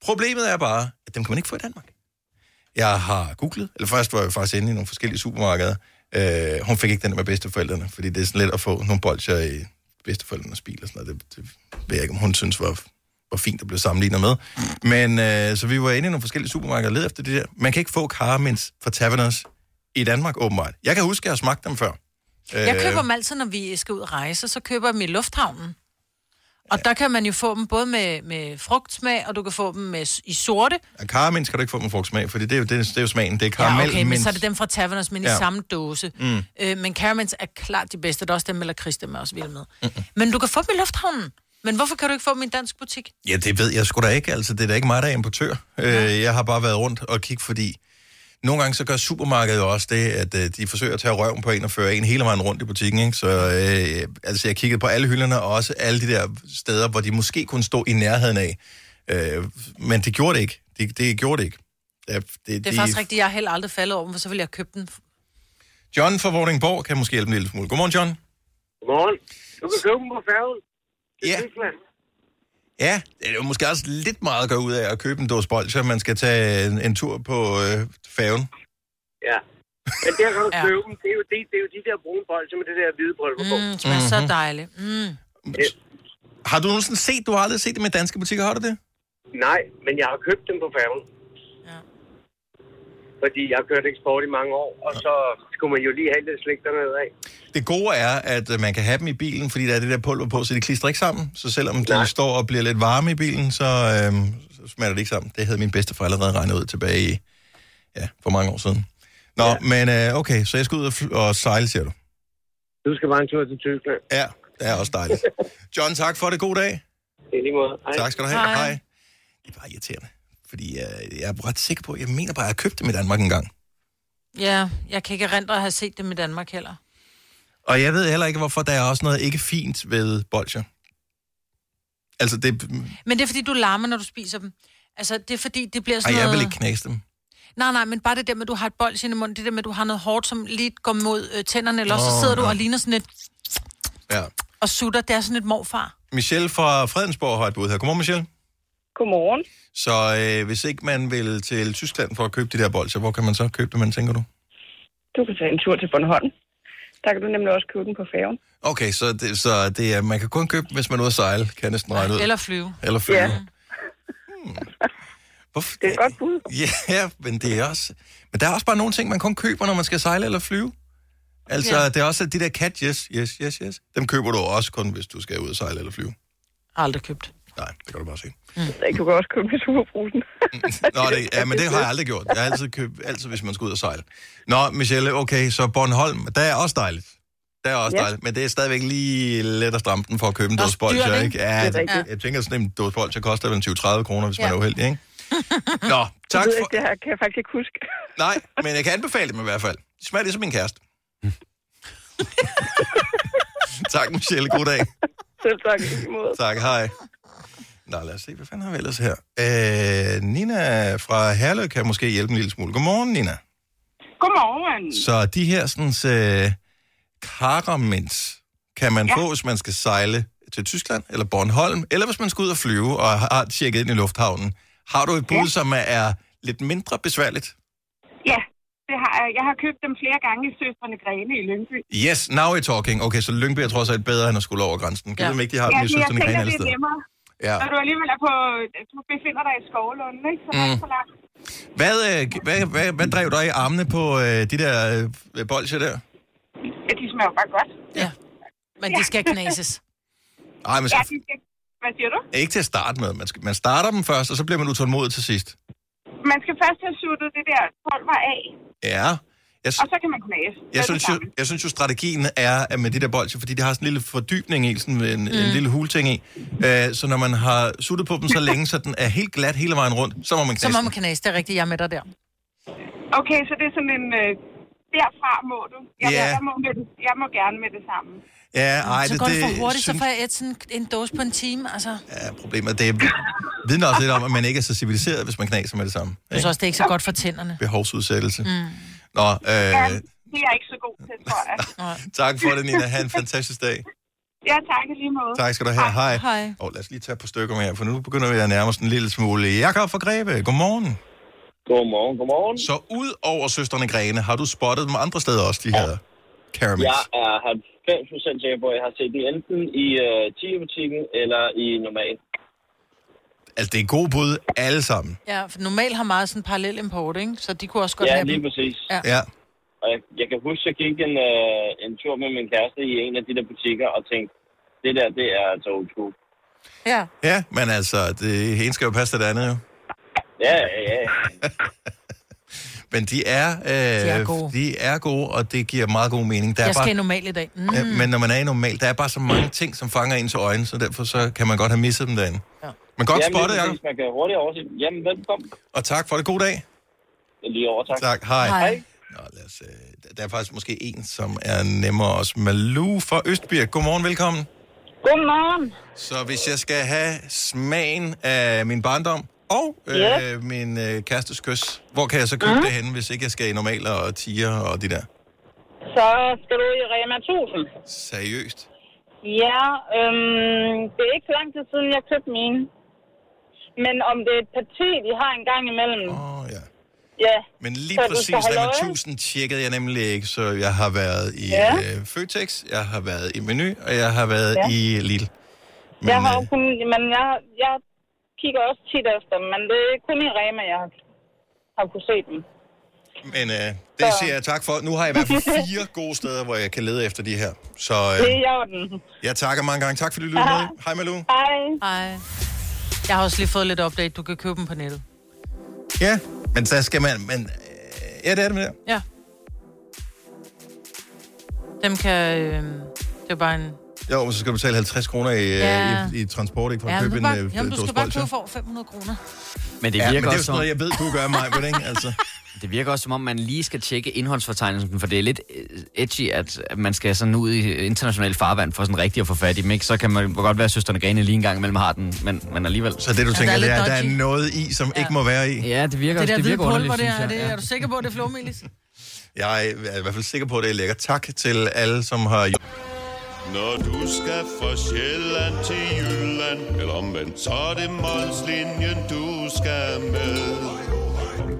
Problemet er bare, at dem kan man ikke få i Danmark. Jeg har googlet, eller først var jeg faktisk inde i nogle forskellige supermarkeder. Øh, hun fik ikke den med bedsteforældrene, fordi det er sådan let at få nogle bolcher i bedsteforældrenes bil og sådan noget. Det, det ved jeg ikke, om hun synes var, var fint at blive sammenlignet med. Men øh, så vi var inde i nogle forskellige supermarkeder og led efter det der. Man kan ikke få caraments fra Taverners i Danmark, åbenbart. Jeg kan huske, at jeg har smagt dem før. Jeg Øh, køber dem altid, når vi skal ud og rejse, så køber jeg dem i lufthavnen. Og der kan man jo få dem både med, med frugtsmag, og du kan få dem med, i sorte. Ja, Karamell skal du ikke få med frugtsmag, for det er jo, det, er- det er jo smagen. Det er Ja, karamel, okay, men så er det dem fra Taverners, men Ja. i samme dåse. Mm. Øh, men caramels er klart de bedste. Der er også dem, eller Chris, dem er også vild med. Mm-hmm. Men du kan få dem i lufthavnen. Men hvorfor kan du ikke få dem i en dansk butik? Ja, det ved jeg sgu da ikke. Altså, det er da ikke mig, der er importør. Øh, jeg har bare været rundt og kigge, fordi nogle gange så gør supermarkedet jo også det, at øh, de forsøger at tage røven på en og føre en hele vejen rundt i butikken. Ikke? Så øh, altså, jeg kiggede på alle hylderne, og også alle de der steder, hvor de måske kunne stå i nærheden af. Øh, men det gjorde det ikke. Det, det gjorde det ikke. Ja, det, Det er de... faktisk rigtigt, jeg har heller aldrig faldet over dem, for så ville jeg købe den. John fra Vordingborg kan måske hjælpe en lille smule. Godmorgen, John. Godmorgen. Du kan købe dem på færgen. til Ja. Tyskland. Ja, det er jo måske også lidt meget at gå ud af at købe en dåse bolcher. Man skal tage en, en tur på øh, færgen. Ja. Men der kan du Ja. købe dem. Det er, jo de, det er jo de der brune bolcher med det der hvide pulver på. Mm, det smager så Mhm. dejligt. Mm. Har du nogensinde set, du har aldrig set dem i danske butikker, har du det? Nej, men jeg har købt dem på færgen. Fordi jeg har kørt eksport i mange år, og så skulle man jo lige have lidt slik dernede af. Det gode er, at øh, man kan have dem i bilen, fordi der er det der pulver på, så de klistrer ikke sammen. Så selvom de Nej. står og bliver lidt varme i bilen, så, øhm, så smager det ikke sammen. Det havde min bedste allerede regnet ud tilbage i, ja, for mange år siden. Nå, ja. men øh, okay, så jeg skal ud og, og sejle, siger du? Du skal bare en tur til Tyskland. Ja, det er også dejligt. John, tak for det. God dag. I lige måde. Hej. Tak skal du have. Hej. Hej. Det er bare irriterende, fordi øh, jeg er ret sikker på, jeg mener bare, at jeg købte dem i Danmark en gang. Ja, jeg kan ikke erindre at have set dem i Danmark heller. Og jeg ved heller ikke, hvorfor der er også noget ikke fint ved bolcher. Altså, det... Men det er fordi, du larmer, når du spiser dem. Altså, det er fordi, det bliver Ej, sådan jeg noget... vil ikke knase dem. Nej, nej, men bare det der med, at du har et bold i munden, det der med, at du har noget hårdt, som lige går mod øh, tænderne, eller så sidder du nå. og ligner sådan et Ja. og sutter. Det er sådan et morfar. Michelle fra Fredensborg har et bud her. Godmorgen, Michelle. Godmorgen. Så øh, hvis ikke man vil til Tyskland for at købe de der bolcher, hvor kan man så købe dem, man tænker du? Du kan tage en tur til Bornholm. Der kan du nemlig også købe den på færgen. Okay, så, det, så det er, man kan kun købe dem, hvis man er ude at sejle, kan jeg næsten regne ud. Eller flyve. Eller flyve. Ja. Hmm. Hvorfor? Det er et godt bud. Ja, men det er også... Men der er også bare nogle ting, man kun køber, når man skal sejle eller flyve. Altså, Ja. ja. det er også de der cat, yes, yes, yes, yes. Dem køber du også kun, hvis du skal ud og sejle eller flyve. Aldrig købt. Nej, det kan du bare se. Mm. Du kan også købe i superbrusen. Nå, det, ja, men det har jeg aldrig gjort. Jeg har altid købt, altid hvis man skal ud og sejle. Nå, Michelle, okay, så Bornholm, der er også dejligt. Der er også Ja. dejligt, men det er stadigvæk lige let at stramme den for at købe en dåse bolcher, ikke? Det Ja, er det, rigtigt. jeg tænker, sådan en dåse bolcher koster vel 20-30 kroner, hvis Ja. man er uheldig, ikke? Nå, Tak det, for... det her kan jeg faktisk ikke huske. Nej, men jeg kan anbefale dem i hvert fald. De smager ligesom min kæreste. tak, Michelle. God dag. Selv tak. Tak, hej. Nå, lad os se, hvad fanden har vi ellers her? Øh, Nina fra Herlev kan måske hjælpe en lille smule. Godmorgen, Nina. Godmorgen. Så de her sådan, øh, caraments kan man ja. få, hvis man skal sejle til Tyskland eller Bornholm, eller hvis man skal ud og flyve og har tjekket ind i lufthavnen. Har du et bud, ja. som er lidt mindre besværligt? Ja, det har jeg. Jeg har købt dem flere gange i Søstrene Grene i Lyngby. Yes, now we're talking. Okay, så Lyngby er trods alt bedre, end at skulle over grænsen. Kan Ja. ja. du ikke, de har ja, dem i men jeg Søsterne tænker, Grene alle det er steder? nemmere. Ja. Når du alligevel er på... Du befinder dig i Skovlund, ikke? Så mm. er så langt. Hvad, øh, hvad, hvad, hvad drev dig i armene på øh, de der øh, bolcher der? Ja, de smager bare godt. Ja. Men de skal knases. Ej, man Ja, skal, de skal... Hvad siger du? ikke til at starte med. Man, skal, man starter dem først, og så bliver man utålmodig til sidst. Man skal først have suttet det der pulver af, Ja. Jeg, og så kan man knase. jeg, synes jo, jeg synes jo, strategien er at med de der bolcher, fordi de har sådan en lille fordybning i, sådan en, mm. en lille hulting i. Øh, så når man har suttet på dem så længe, så den er helt glat hele vejen rundt, så må man Så knæse må den. man knase, det er rigtigt, jeg er med dig der. Okay, så det er sådan en... Øh, derfra må du. Jeg, Ja. jeg, må med det, jeg må gerne med det samme. Ja, ej, så det, går det det, for hurtigt, så synes- får jeg et sådan en dåse på en time. Altså. Ja, problemet det vidner også lidt om, at man ikke er så civiliseret, hvis man knaser med det samme. Jeg synes også, det er ikke så godt for tænderne. Behovsudsættelse. Mm. Nå, Ja, øh, det er jeg ikke så god til, tror jeg. tak for det, Nina. Ha' en fantastisk dag. Ja, tak i lige måde. Tak skal du have. Hej. Hej. Og lad os lige tage på stykker med her, for nu begynder vi at nærme os en lille smule. Jakob fra Greve, godmorgen. Godmorgen, godmorgen. Så ud over søsterne Grene, har du spottet dem andre steder også, de her caramels? Jeg er 90% sikker på, at jeg har set det enten i uh, Tia-butikken eller i normal. Altså, det er god bud alle sammen. Ja, for normalt har meget sådan parallel import, ikke? Så de kunne også godt Ja, have lige dem. præcis. Ja. ja. Og jeg, jeg kan huske, at jeg gik en, uh, en tur med min kæreste i en af de der butikker og tænkte, det der, det er altså old school. Ja. Ja, men altså, det ene skal jo passe til det andet, jo. Ja, ja, ja. Men de er, øh, de er gode. de er gode, og det giver meget god mening. Der er Jeg skal bare, i normal i dag. Mm. ja, men når man er i normal, der er bare så mange ting, som fanger ens øjne, så derfor så kan man godt have misset dem derinde. Ja. Men godt Jamen, spottet, Jacob. Man kan hurtigt overse. Jamen, velkommen. Og tak for det. God dag. Lige over, tak. Tak. Hej. Hej. Nå, lad os, øh, der er faktisk måske en, som er nemmere også. Malou fra Østbirk. Godmorgen, velkommen. Godmorgen. Så hvis jeg skal have smagen af min barndom og øh, Yes. min øh, kærestes kys, hvor kan jeg så købe Mhm. det henne, hvis ikke jeg skal i normaler og tiger og de der? Så skal du i Rema 1000. Seriøst? Ja, øhm, det er ikke så lang tid siden, jeg købte mine. Men om det er et parti, de har en gang imellem. Åh, oh, ja. Ja. Men lige Så præcis Rema øje. 1000 tjekkede jeg nemlig ikke, så jeg har været i Ja. øh, Føtex, jeg har været i Menu, og jeg har været Ja. i Lidl. Men, jeg har jo kun, men jeg, jeg kigger også tit efter dem, men det er kun i Rema, jeg har, har kunne se dem. Men øh, det siger jeg tak for. Nu har jeg i hvert fald fire gode steder, hvor jeg kan lede efter de her. Så Det er øh, i orden. jeg takker mange gange. Tak fordi du lyttede med. Hej Malou. Hej. Hej. Jeg har også lige fået lidt update. Du kan købe dem på nettet. Ja, men så skal man... Men, øh, ja, det er det med det. Ja. Dem kan... Øh, det er bare en... Jo, men så skal du betale 50 kroner i, Ja. ja. i, i transport, ikke? For Ja, at købe du, en bare, øh, jamen, du skal bare købe for 500 kroner. Men det Ja, virker men det er jo også sådan noget, jeg ved, du gør mig, ved det, ikke? Altså. Det virker også, som om man lige skal tjekke indholdsfortegnelsen, for det er lidt øh, edgy, at man skal sådan ud i international farvand for sådan rigtig at få fat i dem, ikke? Så kan man godt være, at søsterne Grene lige en gang imellem har den, men, men alligevel... Så det, du tænker, det er, at der er noget i, som ikke må være i? Ja, det virker, Det der det hvide virker underligt, der, synes er, jeg. det, er du sikker på, at det er flormelis? Jeg er i hvert fald sikker på, at det er lækkert. Tak til alle, som har... Når du skal fra Sjælland til Jylland Eller omvendt, så er det Molslinjen, du skal med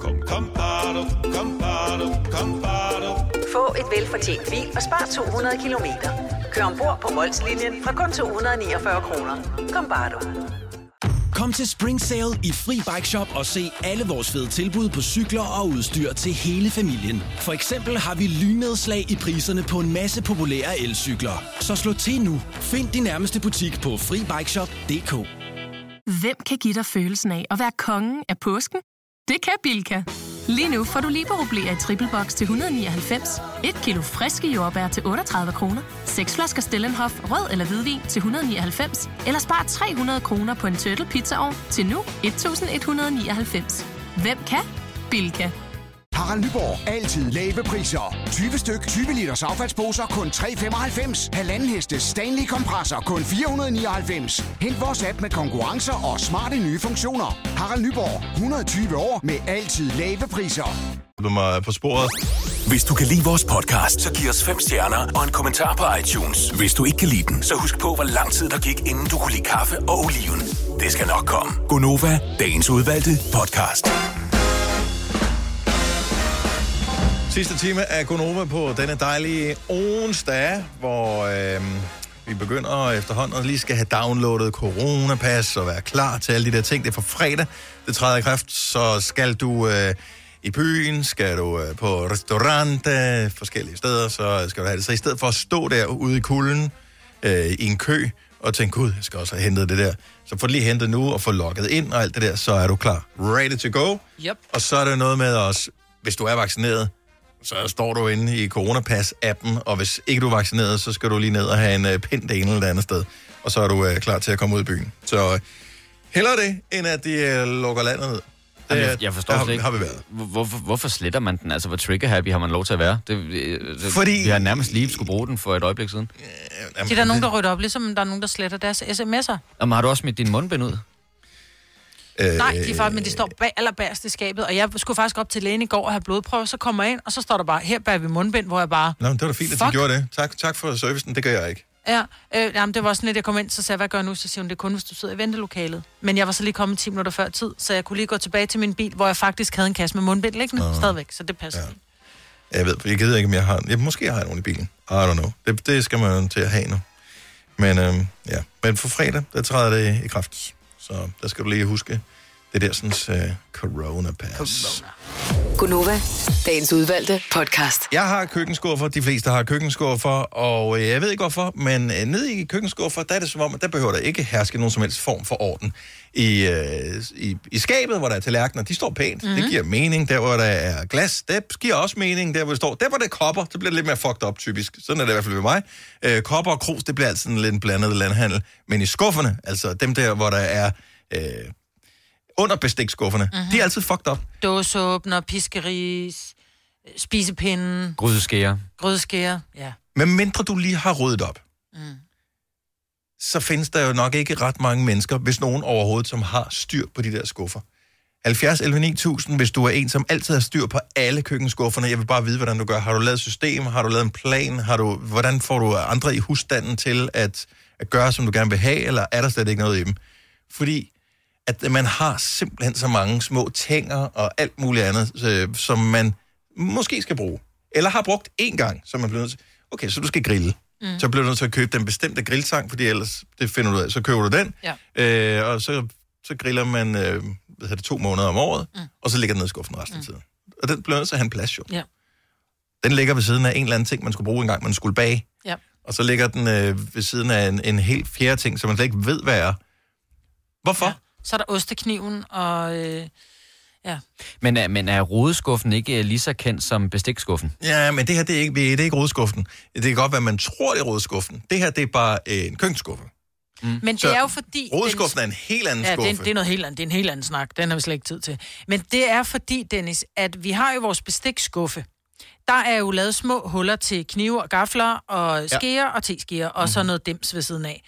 Kom, kom, bado, kom, bado, kom, bado. Få et velfortjent bil og spar 200 kilometer. Kør ombord på Molslinjen fra kun 249 kroner. Kom bare du. Kom til Spring Sale i Fri Bike Shop og se alle vores fede tilbud på cykler og udstyr til hele familien. For eksempel har vi lynedslag i priserne på en masse populære elcykler. Så slå til nu. Find din nærmeste butik på FriBikeShop.dk Hvem kan give dig følelsen af at være kongen af påsken? Det kan Bilka! Lige nu får du liberobleer i triple box til 199, et kilo friske jordbær til 38 kroner, seks flasker Stellenhof rød eller hvidvin til 199, eller spar 300 kroner på en turtle pizzaovn til nu 1199. Hvem kan? Bilka. Harald Nyborg. Altid lave priser. 20 styk, 20 liters affaldsposer kun 3,95. Halvanden heste Stanley kompresser kun 499. Hent vores app med konkurrencer og smarte nye funktioner. Harald Nyborg. 120 år med altid lave priser. Du mig på sporet. Hvis du kan lide vores podcast, så giv os fem stjerner og en kommentar på iTunes. Hvis du ikke kan lide den, så husk på, hvor lang tid der gik, inden du kunne lide kaffe og oliven. Det skal nok komme. Gonova, dagens udvalgte podcast. Sidste time af Gonova på denne dejlige onsdag, hvor øh, Vi begynder efterhånden at lige skal have downloadet coronapas og være klar til alle de der ting. Det er for fredag, det træder i kraft, så skal du øh, i byen, skal du øh, på restaurant, øh, forskellige steder, så skal du have det. Så i stedet for at stå der ude i kulden øh, i en kø og tænke, gud, jeg skal også have hentet det der. Så få det lige hentet nu og få logget ind og alt det der, så er du klar. Ready to go. Yep. Og så er der noget med os, hvis du er vaccineret, så står du inde i Coronapas-appen, og hvis ikke du er vaccineret, så skal du lige ned og have en uh, pind det ene eller det andet sted. Og så er du uh, klar til at komme ud i byen. Så uh, hellere det, end at de lukker landet ned. Jamen, jeg, jeg forstår slet ikke. har vi været. Hvor- Hvorfor, hvorfor sletter man den? Altså, hvor trigger-happy har man lov til at være? Det, det, Fordi- Vi har nærmest lige skulle bruge den for et øjeblik siden. Det er der nogen, der rydder op, ligesom der er nogen, der sletter deres sms'er. Jamen, har du også smidt din mundbind ud? Øh, Nej, de er faktisk, men de står bag, allerbærst i skabet, og jeg skulle faktisk op til lægen i går og have blodprøve, så kommer jeg ind, og så står der bare, her bærer vi mundbind, hvor jeg bare, Nå, det var da fint, at de Fuck. gjorde det. Tak, tak for servicen, det gør jeg ikke. ja, øh, jamen, det var sådan lidt, jeg kom ind, så sagde jeg, hvad gør jeg nu? Så siger hun, det er kun, hvis du sidder i ventelokalet. Men jeg var så lige kommet 10 minutter før tid, så jeg kunne lige gå tilbage til min bil, hvor jeg faktisk havde en kasse med mundbind liggende, Nå. stadigvæk, så det passer. Ja. Jeg ved, jeg ved ikke, om jeg har... Ja, måske har jeg nogen i bilen. I don't know. Det, det skal man til at have nu. Men øhm, ja, men for fredag, der træder det i kraft. Så der skal du lige huske, det der sådan uh, corona pass. Gunova, dagens udvalgte podcast. Jeg har køkkenskuffer, de fleste har køkkenskuffer, og øh, jeg ved ikke hvorfor, men øh, nede i køkkenskuffer, der er det som om, at der behøver der ikke herske nogen som helst form for orden. I, øh, i, i skabet, hvor der er tallerkener, de står pænt, mm-hmm. det giver mening. Der, hvor der er glas, det giver også mening. Der, hvor det står, der, hvor det er kopper, det bliver lidt mere fucked up typisk. Sådan er det i hvert fald ved mig. Øh, kopper og krus, det bliver altid en lidt blandet landhandel. Men i skufferne, altså dem der, hvor der er øh, under bestikskufferne, mm-hmm. de er altid fucked up. Dåseåbner, piskeris, øh, spisepinden, Grydeskære. grødskære, ja. Men mindre du lige har ryddet op, mm. så findes der jo nok ikke ret mange mennesker, hvis nogen overhovedet, som har styr på de der skuffer. 70 11 9000, hvis du er en, som altid har styr på alle køkkenskufferne. Jeg vil bare vide, hvordan du gør. Har du lavet system? Har du lavet en plan? Har du, hvordan får du andre i husstanden til at, at gøre, som du gerne vil have? Eller er der slet ikke noget i dem? Fordi at man har simpelthen så mange små tænger og alt muligt andet, øh, som man måske skal bruge. Eller har brugt én gang, så man bliver nødt til... Okay, så du skal grille. Mm. Så bliver du nødt til at købe den bestemte grilltang, fordi ellers, det finder du ud af, så køber du den. Ja. Øh, og så, så griller man øh, hvad det, to måneder om året, mm. og så ligger den ned i skuffen resten af tiden. Og den bliver nødt til at have en plads, jo. Ja. Den ligger ved siden af en eller anden ting, man skulle bruge engang, man skulle bage. Ja. Og så ligger den øh, ved siden af en, en helt fjerde ting, som man slet ikke ved, hvad er. Hvorfor? Ja. Så er der ostekniven, og øh, ja. Men er, men er rodeskuffen ikke øh, lige så kendt som bestikskuffen? Ja, men det her, det er ikke, det er ikke rodskuffen. Det kan godt være, at man tror, det er rodskuffen. Det her, det er bare øh, en køkkenskuffe. Mm. Men Så det er jo fordi... Rodeskuffen Dennis- er en helt anden ja, skuffe. Det, er, det er noget helt andet. Det er en helt anden snak. Den har vi slet ikke tid til. Men det er fordi, Dennis, at vi har jo vores bestikskuffe. Der er jo lavet små huller til knive og gafler og skeer ja. og teskeer, og så noget dims ved siden af.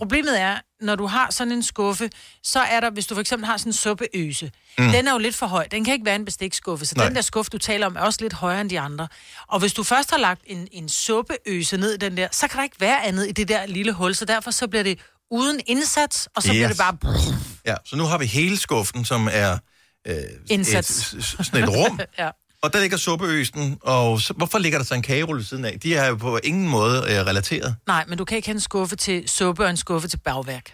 Problemet er, når du har sådan en skuffe, så er der, hvis du for eksempel har sådan en suppeøse, mm. den er jo lidt for høj. Den kan ikke være en bestikskuffe, så Nej. Den der skuffe, du taler om, er også lidt højere end de andre. Og hvis du først har lagt en, en suppeøse ned i den der, så kan der ikke være andet i det der lille hul, så derfor så bliver det uden indsats, og så yes. bliver det bare... Ja, så nu har vi hele skuffen, som er øh, Indsats. Et, sådan et rum. ja. Og der ligger suppeøsten, og så, hvorfor ligger der så en kagerulle siden af? De er jo på ingen måde øh, relateret. Nej, men du kan ikke have en skuffe til suppe og en skuffe til bagværk.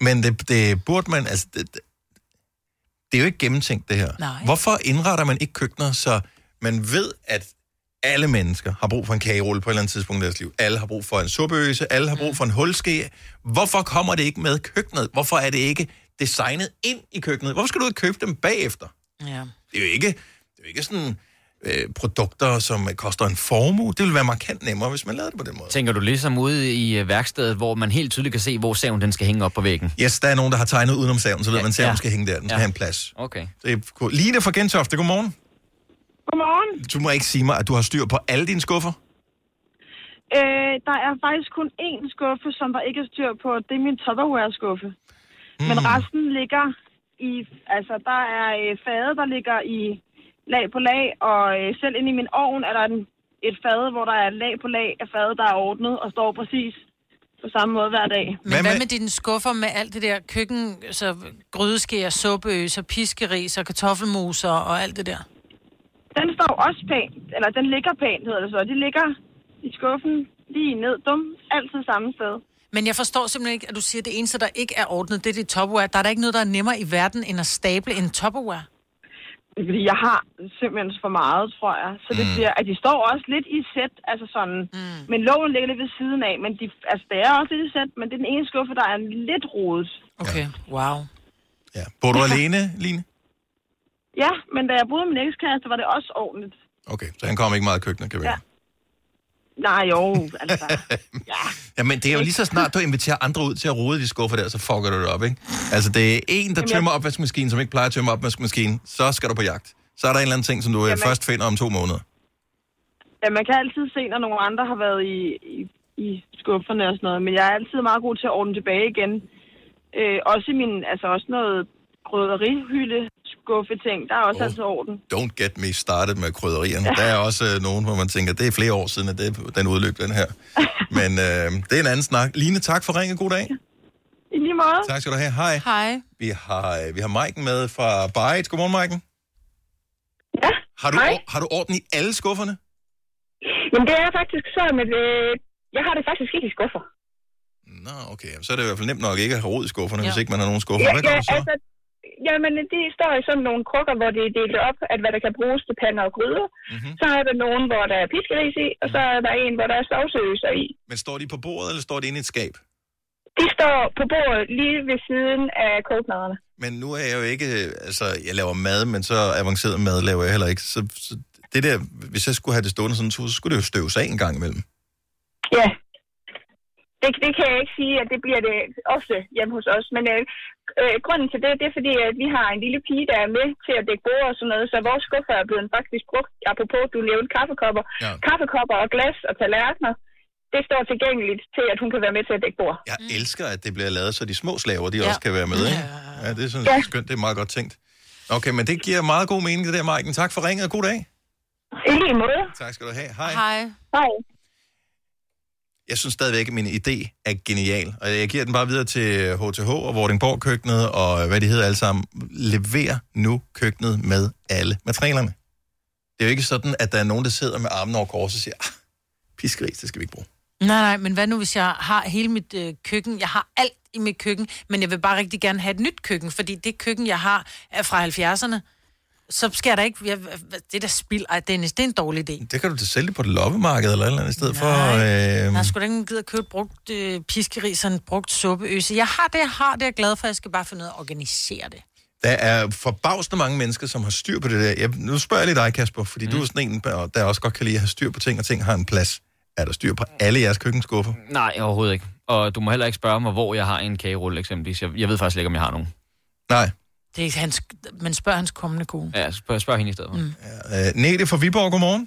Men det, det burde man, altså, det, det- er jo ikke gennemtænkt, det her. Nej. Hvorfor indretter man ikke køkkener, så man ved, at alle mennesker har brug for en kagerulle på et eller andet tidspunkt i deres liv. Alle har brug for en suppeøse, alle har brug for en hulske. Hvorfor kommer det ikke med køkkenet? Hvorfor er det ikke designet ind i køkkenet? Hvorfor skal du ikke købe dem bagefter? Ja. Det er jo ikke, er jo ikke sådan øh, produkter, som koster en formue. Det ville være markant nemmere, hvis man lavede det på den måde. Tænker du ligesom ude i øh, værkstedet, hvor man helt tydeligt kan se, hvor saven den skal hænge op på væggen? Yes, der er nogen, der har tegnet udenom saven, så ved Ja, man, at saven ja. skal hænge der. Den skal Ja. have en plads. Okay. Det er. Line fra Gentofte, godmorgen. Godmorgen. Du må ikke sige mig, at du har styr på alle dine skuffer. Øh, der er faktisk kun én skuffe, som der ikke er styr på. Det er min Tupperware-skuffe. Mm. Men resten ligger i... Altså, der er øh, fade, der ligger i lag på lag, og øh, selv inde i min ovn er der en, et fade, hvor der er lag på lag af fade, der er ordnet og står præcis på samme måde hver dag. Men hvad, hvad med dine skuffer med alt det der køkken, så grydeskær, suppeøser, piskeris og kartoffelmoser og alt det der? Den står også pænt, eller den ligger pænt, hedder det så. De ligger i skuffen lige ned, dum, altid samme sted. Men jeg forstår simpelthen ikke, at du siger, at det eneste, der ikke er ordnet, det er dit Tupperware. Der er der ikke noget, der er nemmere i verden, end at stable en Tupperware. Det fordi, jeg har simpelthen for meget, tror jeg. Så det Mm. bliver, at de står også lidt i sæt, altså sådan. Mm. Men loven ligger lidt ved siden af, men de, altså, det er også lidt i sæt, men det er den ene skuffe, der er lidt rodet. Okay, wow. Bor du alene, Line? Ja, men da jeg boede med min ekskæreste, var det også ordentligt. Okay, så han kommer ikke meget i køkkenet, kan vi Ja. Nej, jo, altså. Ja, men det er jo lige så snart, du inviterer andre ud til at rode i de skuffer der, så fucker du det op, ikke? Altså, det er en, der Jamen, tømmer opvaskemaskinen, som ikke plejer at tømme opvaskemaskinen, så skal du på jagt. Så er der en eller anden ting, som du Jamen. Jamen- først finder om to måneder. Ja, man kan altid se, når nogle andre har været i, i, i skufferne og sådan noget, men jeg er altid meget god til at ordne tilbage igen. Øh, også min, altså også noget grøderihylde skuffe ting, der er også oh. altid orden. Don't get me started med krydderierne. Ja. Der er også øh, nogen, hvor man tænker, det er flere år siden, at det, den udløb, den her. Men øh, det er en anden snak. Line, tak for ringet. God dag. I lige måde. Tak skal du have. Hej. Hej. Vi har, øh, vi har Maiken med fra Byte. Godmorgen, Maiken. Ja, Har du, hej. har du orden i alle skufferne? Men det er faktisk sådan, at øh, jeg har det faktisk ikke i skuffer. Nå, okay. Så er det i hvert fald nemt nok ikke at have råd i skufferne, ja. Ja. hvis ikke man har nogen skuffer. Ja, Hvad ja, så? altså, jamen, de står i sådan nogle krukker, hvor det er delt op, at hvad der kan bruges til pander og gryder. Mhm. Mm-hmm. Så er der nogen, hvor der er piskeris i, og så er der en, hvor der er sovsøser i. Men står de på bordet, eller står de inde i et skab? De står på bordet lige ved siden af kogepladerne. Men nu er jeg jo ikke... øh, Altså, jeg laver mad, men så avanceret mad laver jeg heller ikke. Så, så det der, hvis jeg skulle have det stående sådan en tur, så skulle det jo støves af en gang imellem. Ja. Det, det kan jeg ikke sige, at det bliver det ofte hjemme hos os. Men øh, øh, grunden til det, det er fordi, at vi har en lille pige, der er med til at dække bord og sådan noget. Så vores skuffer er blevet faktisk brugt, apropos du nævnte kaffekopper. Ja. Kaffekopper og glas og tallerkener, det står tilgængeligt til, at hun kan være med til at dække bord. Jeg elsker, at det bliver lavet, så de små slaver, de ja. også kan være med. Ikke? Ja, det er sådan Ja. skønt. Det er meget godt tænkt. Okay, men det giver meget god mening, det der, Maiken. Tak for ringet, og god dag. I lige måde. Tak skal du have. Hej. Hej. Hej. Jeg synes stadigvæk, at min idé er genial. Og jeg giver den bare videre til HTH og Vordingborg køkkenet og hvad de hedder alle sammen. Lever nu køkkenet med alle materialerne. Det er jo ikke sådan, at der er nogen, der sidder med armen over kors og siger, ah, piskeris, det skal vi ikke bruge. Nej, nej, men hvad nu, hvis jeg har hele mit øh, køkken? Jeg har alt i mit køkken, men jeg vil bare rigtig gerne have et nyt køkken, fordi det køkken, jeg har, er fra 70'erne. Så skal jeg da ikke... Jeg, det er da spild. Ej, Dennis, det er en dårlig idé. Det kan du da sælge på et loppemarked eller et eller andet i stedet for... Nej. Øh, Jeg har sgu da ikke at købe brugt øh, piskeris, sådan brugt suppeøse. Jeg har det, jeg har det, jeg er glad for. Jeg skal bare finde ud af at organisere det. Der er forbavsende mange mennesker, som har styr på det der. Jeg, nu spørger jeg lige dig, Kasper, fordi mm. du er sådan en, der også godt kan lide at have styr på ting, og ting har en plads. Er der styr på alle jeres køkkenskuffer? Nej, overhovedet ikke. Og du må heller ikke spørge mig, hvor jeg har en kagerulle eksempelvis. Jeg, jeg ved faktisk ikke, om jeg har nogen. Nej. Det er hans, men spørg hans kommende kone. Ja, spørg, spørg hende i stedet for. Mm. Øh, Nete fra Viborg, godmorgen.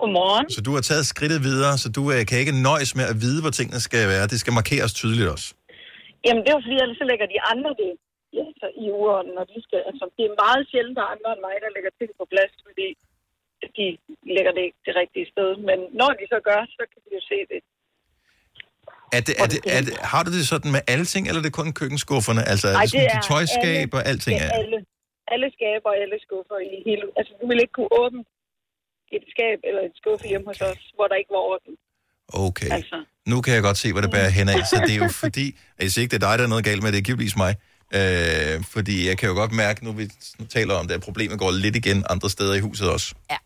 Godmorgen. Så du har taget skridtet videre, så du øh, kan ikke nøjes med at vide, hvor tingene skal være. Det skal markeres tydeligt også. Jamen, det er jo fordi, ellers så lægger de andre det ja, så i uren, når de skal... Altså, det er meget sjældent, der er andre end mig, der lægger ting på plads, fordi de lægger det ikke det rigtige sted. Men når de så gør, så kan vi jo se det. Er det, er det, er det, har du det sådan med alle ting, eller er det kun køkkenskufferne? Altså er Ej, det sådan, dit tøjskab og alting det er? er alle, alle skaber og alle skuffer i hele... Altså, du vil ikke kunne åbne et skab eller et skuffe hjemme hos os, hvor der ikke var orden. Okay. Altså. Nu kan jeg godt se, hvad det bærer hen af. Så det er jo fordi, jeg siger ikke, det er dig, der er noget galt med, det er givetvis mig. Øh, fordi jeg kan jo godt mærke, nu vi taler om det, at problemet går lidt igen andre steder i huset også. Ja,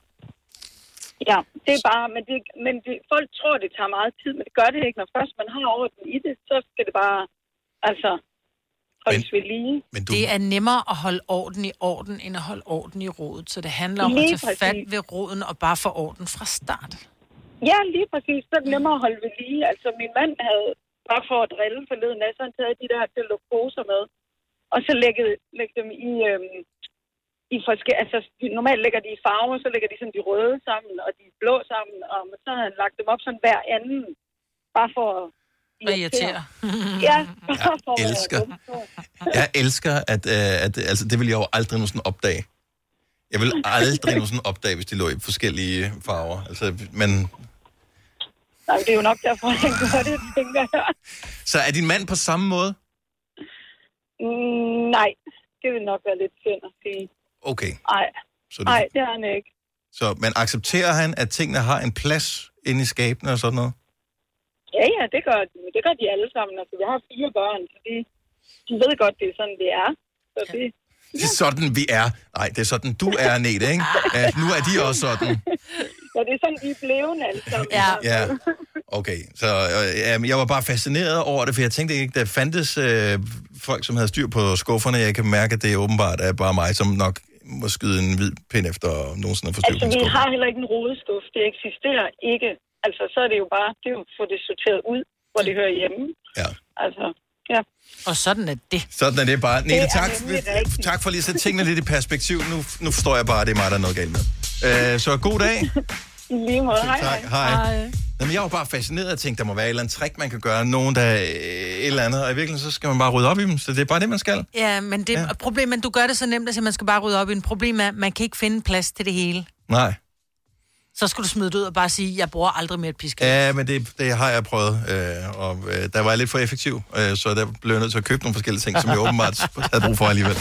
det er bare, men, det, men det, folk tror, det tager meget tid, men det gør det ikke. Når først man har orden i det, så skal det bare, altså, holdes ved lige. Men du... Det er nemmere at holde orden i orden, end at holde orden i rodet. Så det handler om Lige at tage fat præcis. ved roden og bare få orden fra start. Ja, lige præcis. Så er det nemmere at holde ved lige. Altså, min mand havde, bare for at drille forleden af, så han taget de der poser med, og så lægget, lægge dem i, øhm, i forskellige, altså de- normalt lægger de i farver, så lægger de sådan de røde sammen, og de blå sammen, og så har han lagt dem op sådan hver anden, bare for at irritere. ja, bare for at elsker. Jeg elsker, at, øh, at altså, det vil jeg jo aldrig nogensinde opdage. Jeg vil aldrig nogensinde opdage, hvis de lå i forskellige farver. Altså, men, Nej, det er jo nok derfor, han gør det, tænker jeg. så er din mand på samme måde? Mm, nej, det vil nok være lidt synd at sige. Okay. Nej, Så, du, nej, det er han ikke. så man accepterer han, at tingene har en plads inde i skabene og sådan noget? Ja, ja, det gør, de. det gør de alle sammen. Altså, vi har fire børn, så de, de ved godt, det er sådan, det er. Så det, Det er sådan, vi er. Nej, det er sådan, du er, Nete, ikke? Ja, nu er de også sådan. ja, det er sådan, vi er blevet alle sammen. Ja. Ja. Okay, så øh, jeg var bare fascineret over det, for jeg tænkte ikke, der fandtes øh, folk, som havde styr på skufferne. Jeg kan mærke, at det er åbenbart er bare mig, som nok må skyde en hvid pind efter nogensinde at få styr på Altså, vi har heller ikke en rodeskuff. Det eksisterer ikke. Altså, så er det jo bare, det er jo at få det sorteret ud, hvor det hører hjemme. Ja. Altså, ja. Og sådan er det. Sådan er det bare. Nete, er tak, tak for lige at sætte tingene lidt i perspektiv. Nu, nu forstår jeg bare, at det er mig, der er noget galt med. Øh, så god dag. I lige måde. Hej, Tak, hej. Jamen, jeg var bare fascineret og tænkte, der må være et eller andet trick, man kan gøre. Nogen, der er øh, et eller andet. Og i virkeligheden, så skal man bare rydde op i dem. Så det er bare det, man skal. Ja, men det ja. problemet, du gør det så nemt, at man skal bare rydde op i en problem er, at man kan ikke finde plads til det hele. Nej. Så skal du smide det ud og bare sige, jeg bruger aldrig mere et piskal. Ja, men det, det har jeg prøvet, øh, og øh, der var jeg lidt for effektiv, øh, så der blev jeg nødt til at købe nogle forskellige ting, som jeg åbenbart havde brug for alligevel.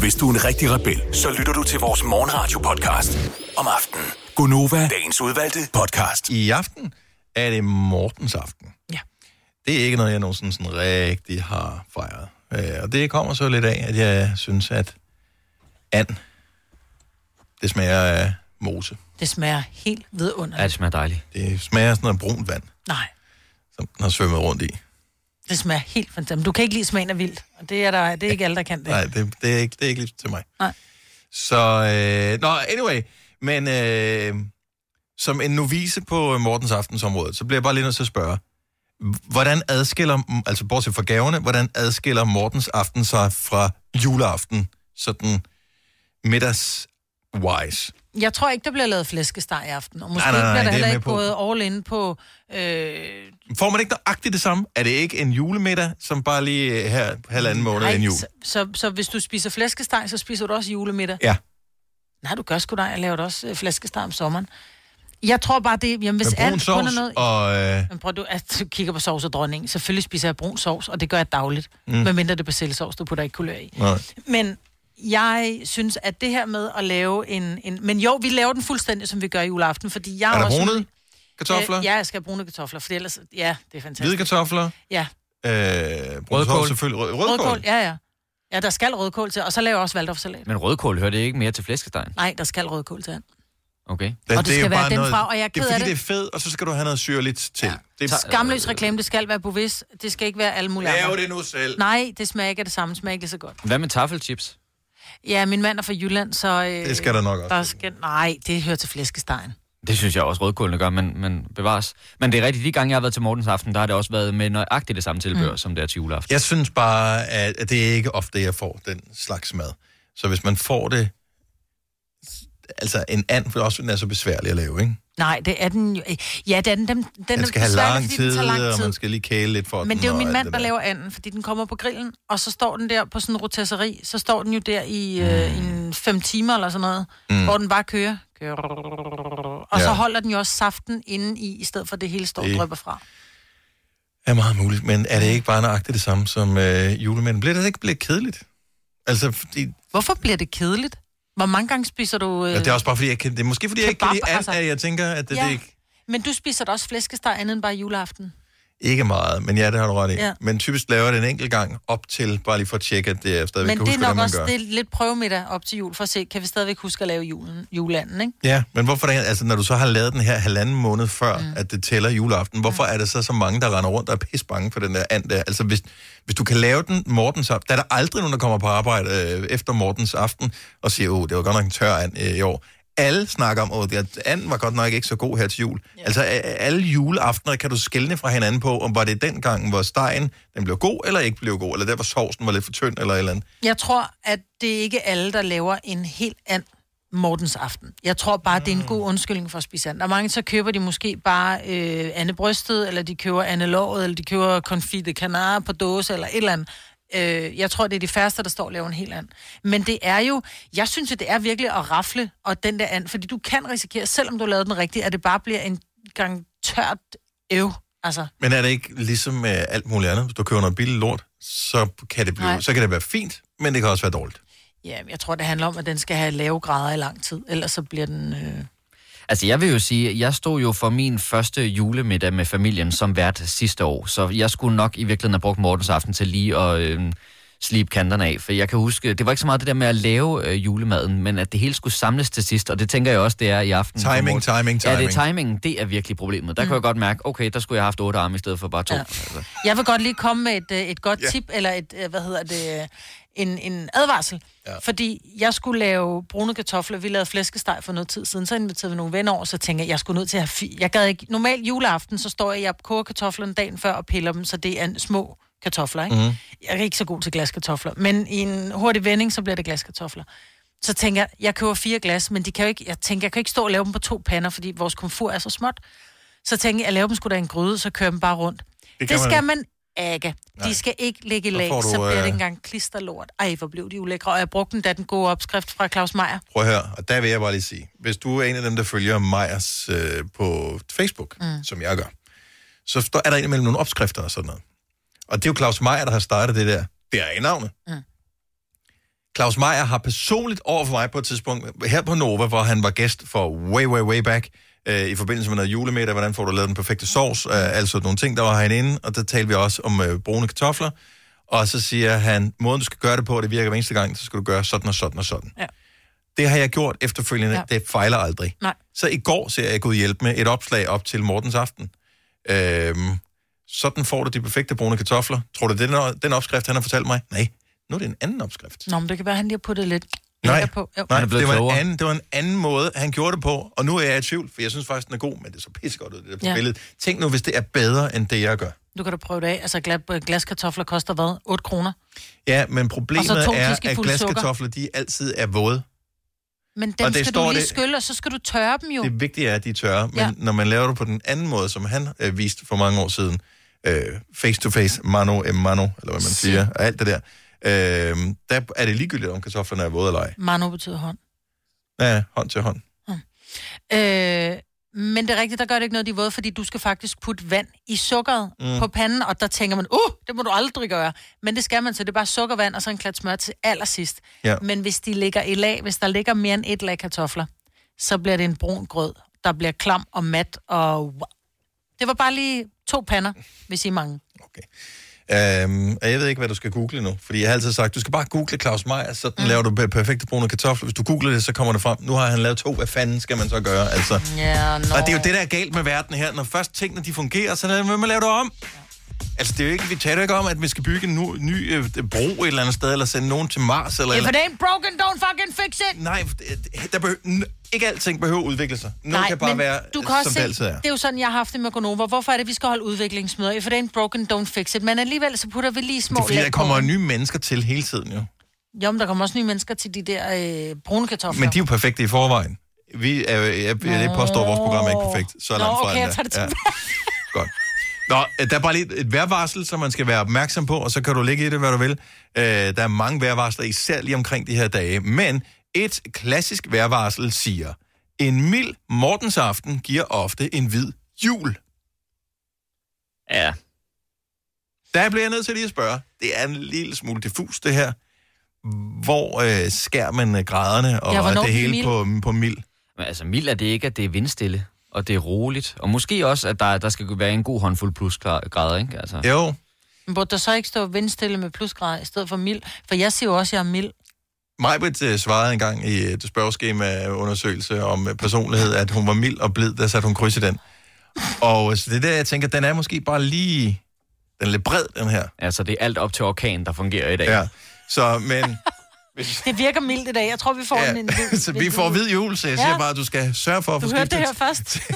Hvis du er en rigtig rebel, så lytter du til vores morgenradio-podcast om aftenen. Gunova, dagens udvalgte podcast. I aften er det Mortens aften. Ja. Det er ikke noget, jeg nogensinde sådan rigtig har fejret. Øh, og det kommer så lidt af, at jeg synes, at and, det smager af mose. Det smager helt vidunderligt. Ja, det smager dejligt. Det smager sådan noget brunt vand, Nej, som den har svømmet rundt i. det smager helt fantastisk. Du kan ikke lide smagen af vildt, og det er, der, det er ikke alle, der kan det. Nej, det, det, er, ikke, det er ikke lige til mig. Nej. Så, øh, nå, anyway, men øh, som en novice på Mortens aftensområde, så bliver jeg bare lige nødt til at spørge, hvordan adskiller, altså bortset fra gaverne, hvordan adskiller Mortens aften sig fra juleaften, sådan middags-wise? Jeg tror ikke, der bliver lavet flæskesteg i aften, og måske Nej, nej, nej, bliver der er heller ikke på. gået all in på... Øh, Får man ikke nøjagtigt det samme? Er det ikke en julemiddag, som bare lige øh, her halvanden måned nej, inden jul? så, så, så hvis du spiser flæskesteg, så spiser du også julemiddag? Ja. Nej, du gør sgu da. Jeg laver da også øh, flæskesteg om sommeren. Jeg tror bare, det... Jamen, hvis alt kun er noget... og... Øh, Men prøv du, at du kigger på sovs og dronning. Selvfølgelig spiser jeg brun sovs, og det gør jeg dagligt. Mm. Medmindre det er persillesovs, du putter ikke kulør i. nej. Men jeg synes, at det her med at lave en, en... Men jo, vi laver den fuldstændig, som vi gør i juleaften, fordi jeg Er der også... brunede kartofler? Øh, ja, jeg skal have brune kartofler, for ellers... Ja, det er fantastisk. Hvide kartofler? Ja. Øh, Rødkål. Selvfølgelig. Rød, rødkål. Rødkål, ja, ja. Ja, der skal rødkål til, og så laver jeg også valdorfsalat. Men rødkål hører det ikke mere til flæskestegen? Nej, der skal rødkål til. Okay. Og det er skal være bare den fra, og jeg er det er ked af fordi, det. det er fedt, og så skal du have noget syrligt til. Ja. Det er, Skamløs reklame, det skal være bevidst. Det skal ikke være alle mulige Lav det nu selv. Nej, det smager ikke af det samme. Det smager ikke så godt. Hvad med taffelchips? Ja, min mand er fra Jylland, så... Øh, Det skal der nok også. Der skal, nej, det hører til flæskestegen. Det synes jeg også, rødkålene gør, men, men bevares. Men det er rigtigt, de gange jeg har været til Mortens Aften, der har det også været med nøjagtigt det samme tilbehør, mm. som det er til juleaften. Jeg synes bare, at at det er ikke ofte, jeg får den slags mad. Så hvis man får det... Altså, en and for også den er så besværlig at lave, ikke? Nej, det er den jo. Ja, det er den. Den, den Den er skal have besværlig, lang tid, den lang og tid. man skal lige kæle lidt for Men den. det er jo og min mand, det der laver anden, fordi den kommer på grillen, og så står den der på sådan en rotisserie, så står den jo der i, øh, i en fem timer eller sådan noget, Mm. mm. hvor den bare kører. kører og så Ja. holder den jo også saften inde i, i stedet for det hele står og drypper fra. er meget muligt, men er det ikke bare nøjagtigt det samme som øh, julemanden? Bliver det ikke blevet kedeligt? Altså, fordi, Hvorfor bliver det kedeligt? Hvor mange gange spiser du... Øh, ja, det er også bare fordi, jeg kan, det er måske fordi, jeg ikke kan lide kebab, and, altså. at jeg tænker, at det, Ja. det ikke, Men du spiser da også flæskesteg andet end bare juleaften. Ikke meget, men ja, det har du ret i. Ja. Men typisk laver det en enkelt gang op til, bare lige for at tjekke, at det er stadigvæk Men kan det er huske, nok hvordan man også gør. det er lidt prøvemiddag op til jul, for at se, kan vi stadigvæk huske at lave julen, juleanden, ikke? Ja, men hvorfor det, altså når du så har lavet den her halvanden måned før, mm. at det tæller juleaften, hvorfor Mm. er det så så mange, der render rundt og er pisse bange for den der and der? Altså hvis, hvis du kan lave den Mortens aften, der er der aldrig nogen, der kommer på arbejde øh, efter Mortens aften og siger, åh, det var godt nok en tør and øh, i år. Alle snakker om, at anden var godt nok ikke så god her til jul. Ja. Altså alle juleaftener kan du skælne fra hinanden på, om var det den gang, hvor stegen den blev god eller ikke blev god, eller der hvor sovsen var lidt for tynd eller et eller andet. Jeg tror, at det er ikke alle, der laver en helt and Mortens aften. Jeg tror bare, det er en god undskyldning for at spise and. Er mange, så køber de måske bare øh, Anne Brystet, eller de køber Anne Låret, eller de køber Confite Canard på dåse, eller et eller andet. Øh, jeg tror, det er de færreste, der står og laver en helt and. Men det er jo, jeg synes, at det er virkelig at rafle, og den der and, fordi du kan risikere, selvom du har lavet den rigtigt, at det bare bliver en gang tørt øv. Altså, Men er det ikke ligesom med alt muligt andet? Hvis du køber noget billigt lort, så kan det, blive, Nej. så kan det være fint, men det kan også være dårligt. ja, jeg tror, det handler om, at den skal have lave grader i lang tid, ellers så bliver den... Øh... Altså, jeg vil jo sige, at jeg stod jo for min første julemiddag med familien som vært sidste år, så jeg skulle nok i virkeligheden have brugt Mortens aften til lige at øh, slibe kanterne af. For jeg kan huske, det var ikke så meget det der med at lave øh, julemaden, men at det hele skulle samles til sidst, og det tænker jeg også, det er i aften. Timing, Morten. timing, Ja, det timing. er timingen, det er virkelig problemet. Der mm. kan jeg godt mærke, okay, der skulle jeg have haft otte arme i stedet for bare to. Ja. Altså. Jeg vil godt lige komme med et, øh, et godt tip, eller et, øh, hvad hedder det, øh, en, en advarsel. Ja. Fordi jeg skulle lave brune kartofler. Vi lavede flæskesteg for noget tid siden. Så inviterede vi nogle venner over, så tænkte jeg, jeg skulle nødt til at have... Fi- jeg gad ikke... Normalt juleaften, så står jeg, jeg koger kartoflerne dagen før og piller dem, så det er små kartofler, ikke? Mm. Jeg er ikke så god til glaskartofler, men i en hurtig vending, så bliver det glaskartofler. Så tænker jeg, jeg køber fire glas, men de kan jo ikke, jeg tænker, jeg kan ikke stå og lave dem på to pander, fordi vores komfur er så småt. Så tænker jeg, jeg laver dem sgu da i en gryde, så kører dem bare rundt. Det, det skal man ikke. De skal ikke ligge i Så lag, så, du, så bliver det øh, ikke engang klisterlort. Ej, hvor blev de ulækre. Og jeg brugte den, da den gode opskrift fra Claus Meier. Prøv høre, og der vil jeg bare lige sige, hvis du er en af dem, der følger Majers øh, på Facebook, mm. som jeg gør, så er der indimellem nogle opskrifter og sådan noget. Og det er jo Claus Meier, der har startet det der. Det er i navnet. Mm. Claus Meier har personligt over for mig på et tidspunkt, her på Nova, hvor han var gæst for way, way, way back, øh, i forbindelse med noget julemiddag, hvordan får du lavet den perfekte sovs, øh, altså nogle ting, der var herinde inde, og der talte vi også om øh, brune kartofler, og så siger han, måden du skal gøre det på, det virker hver eneste gang, så skal du gøre sådan og sådan og sådan. Ja. Det har jeg gjort efterfølgende, ja. det fejler aldrig. Nej. Så i går ser jeg Gud hjælpe med et opslag op til Mortens aften. Øhm, sådan får du de perfekte brune kartofler. Tror du, det er den, den opskrift, han har fortalt mig? Nej, nu er det en anden opskrift. Nå, men det kan være, at han lige har puttet lidt Nej, på. Jo. Nej, det var, en anden, det var en anden måde, han gjorde det på, og nu er jeg i tvivl, for jeg synes faktisk, den er god, men det er så pissegodt ud, det der Ja. ja. billede. Tænk nu, hvis det er bedre, end det, jeg gør. Du kan da prøve det af. Altså, gla- glaskartofler koster hvad? 8 kroner. Ja, men problemet er, at glaskartofler, de altid er våde. Men dem Og det skal står du lige det- skylle, og så skal du tørre dem jo. Det vigtige er, at de er tørre, men Ja. når man laver det på den anden måde, som han øh, viste for mange år siden, øh, face to face, mano e mano, eller hvad man siger, og alt det der, øh, der er det ligegyldigt, om kartoflerne er våde eller ej. Mano betyder hånd. Ja, hånd til hånd. Øh, men det er rigtigt, der gør det ikke noget, de er våde, fordi du skal faktisk putte vand i sukkeret mm. På panden, og der tænker man, uh, det må du aldrig gøre. Men det skal man, så det er bare sukkervand og så en klat smør til allersidst. Ja. Men hvis de ligger i lag, hvis der ligger mere end et lag kartofler, så bliver det en brun grød, der bliver klam og mat, og det var bare lige to pander, hvis I mange. Øhm, og jeg ved ikke, hvad du skal google nu, fordi jeg har altid sagt, du skal bare google Claus Meier, så mm. laver du pe- perfekte brune kartofler. Hvis du googler det, så kommer det frem. Nu har han lavet to. Hvad fanden skal man så gøre? Altså, Ja, nå. Og det er jo det, der er galt med verden her. Når først tingene de fungerer, så man lave det om. Altså, det er jo ikke, vi taler ikke om, at vi skal bygge en nu, ny øh, bro et eller andet sted, eller sende nogen til Mars, eller... If it ain't broken, don't fucking fix it! Nej, der behøver, n- ikke alting behøver at udvikle sig. Noget Nej, kan bare men være, du kan også som se, det altid er. det er jo sådan, jeg har haft det med Gonova. Hvorfor er det, vi skal holde udviklingsmøder? If it ain't broken, don't fix it. Men alligevel, så putter vi lige små Det er fordi, der kommer nye mennesker til hele tiden, jo. Jo, men der kommer også nye mennesker til de der øh, brune kartofler. Men de er jo perfekte i forvejen. Vi er, jeg, jeg, jeg påstår, at vores program er ikke perfekt. Så Nå, langt fra okay, jeg endda. tager det tilbage. Godt. Nå, øh, der er bare lige et vejrvarsel, som man skal være opmærksom på, og så kan du lægge i det, hvad du vil. Øh, der er mange vejrvarsler, især lige omkring de her dage. Men et klassisk vejrvarsel siger, en mild mortensaften giver ofte en hvid jul. Ja. Der bliver jeg nødt til lige at spørge. Det er en lille smule diffus, det her. Hvor øh, skærer man øh, graderne og Ja, det hele mild? på, på mild? Men altså, mild er det ikke, at det er vindstille, og det er roligt. Og måske også, at der, der skal være en god håndfuld plusgrader, ikke? Altså. Jo. Men burde der så ikke stå vindstille med plusgrader i stedet for mild? For jeg siger jo også, at jeg er mild. Majbrit øh, svarede engang i et spørgeskema-undersøgelse om øh, personlighed, at hun var mild og blid, der satte hun kryds i den. Og øh, så det er der, jeg tænker, den er måske bare lige... Den er lidt bred, den her. Altså, det er alt op til orkan, der fungerer i dag. Ja. Så, men... Hvis, Det virker mildt i dag. Jeg tror, vi får ja, en, en så vi får hvid jul, så jeg siger Ja. bare, at du skal sørge for at få Du hørte det skiftet... her først.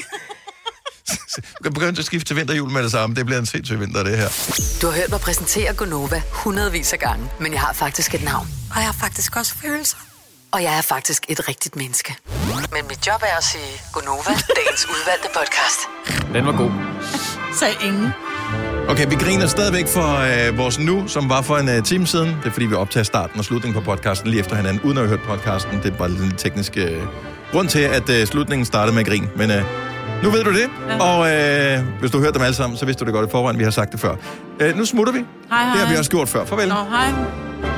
Du kan begynde at skifte til vinterjul med det samme. Det bliver en sindssyg vinter, det her. Du har hørt mig præsentere Gonova hundredvis af gange, men jeg har faktisk et navn. Og jeg har faktisk også følelser. Og jeg er faktisk et rigtigt menneske. Men mit job er at sige Gonova, dagens udvalgte podcast. Den var god. Sagde ingen. Okay, vi griner stadigvæk for øh, vores nu, som var for en øh, time siden. Det er fordi, vi optager starten og slutningen på podcasten lige efter hinanden, uden at have hørt podcasten. Det er bare lidt teknisk øh, grund til, at øh, slutningen startede med grin. Men øh, nu ved du det, ja. og øh, hvis du har hørt dem alle sammen, så vidste du det godt i forvejen, vi har sagt det før. Øh, nu smutter vi. Hej, hej. Det har vi også gjort før. Farvel. Nå, hej.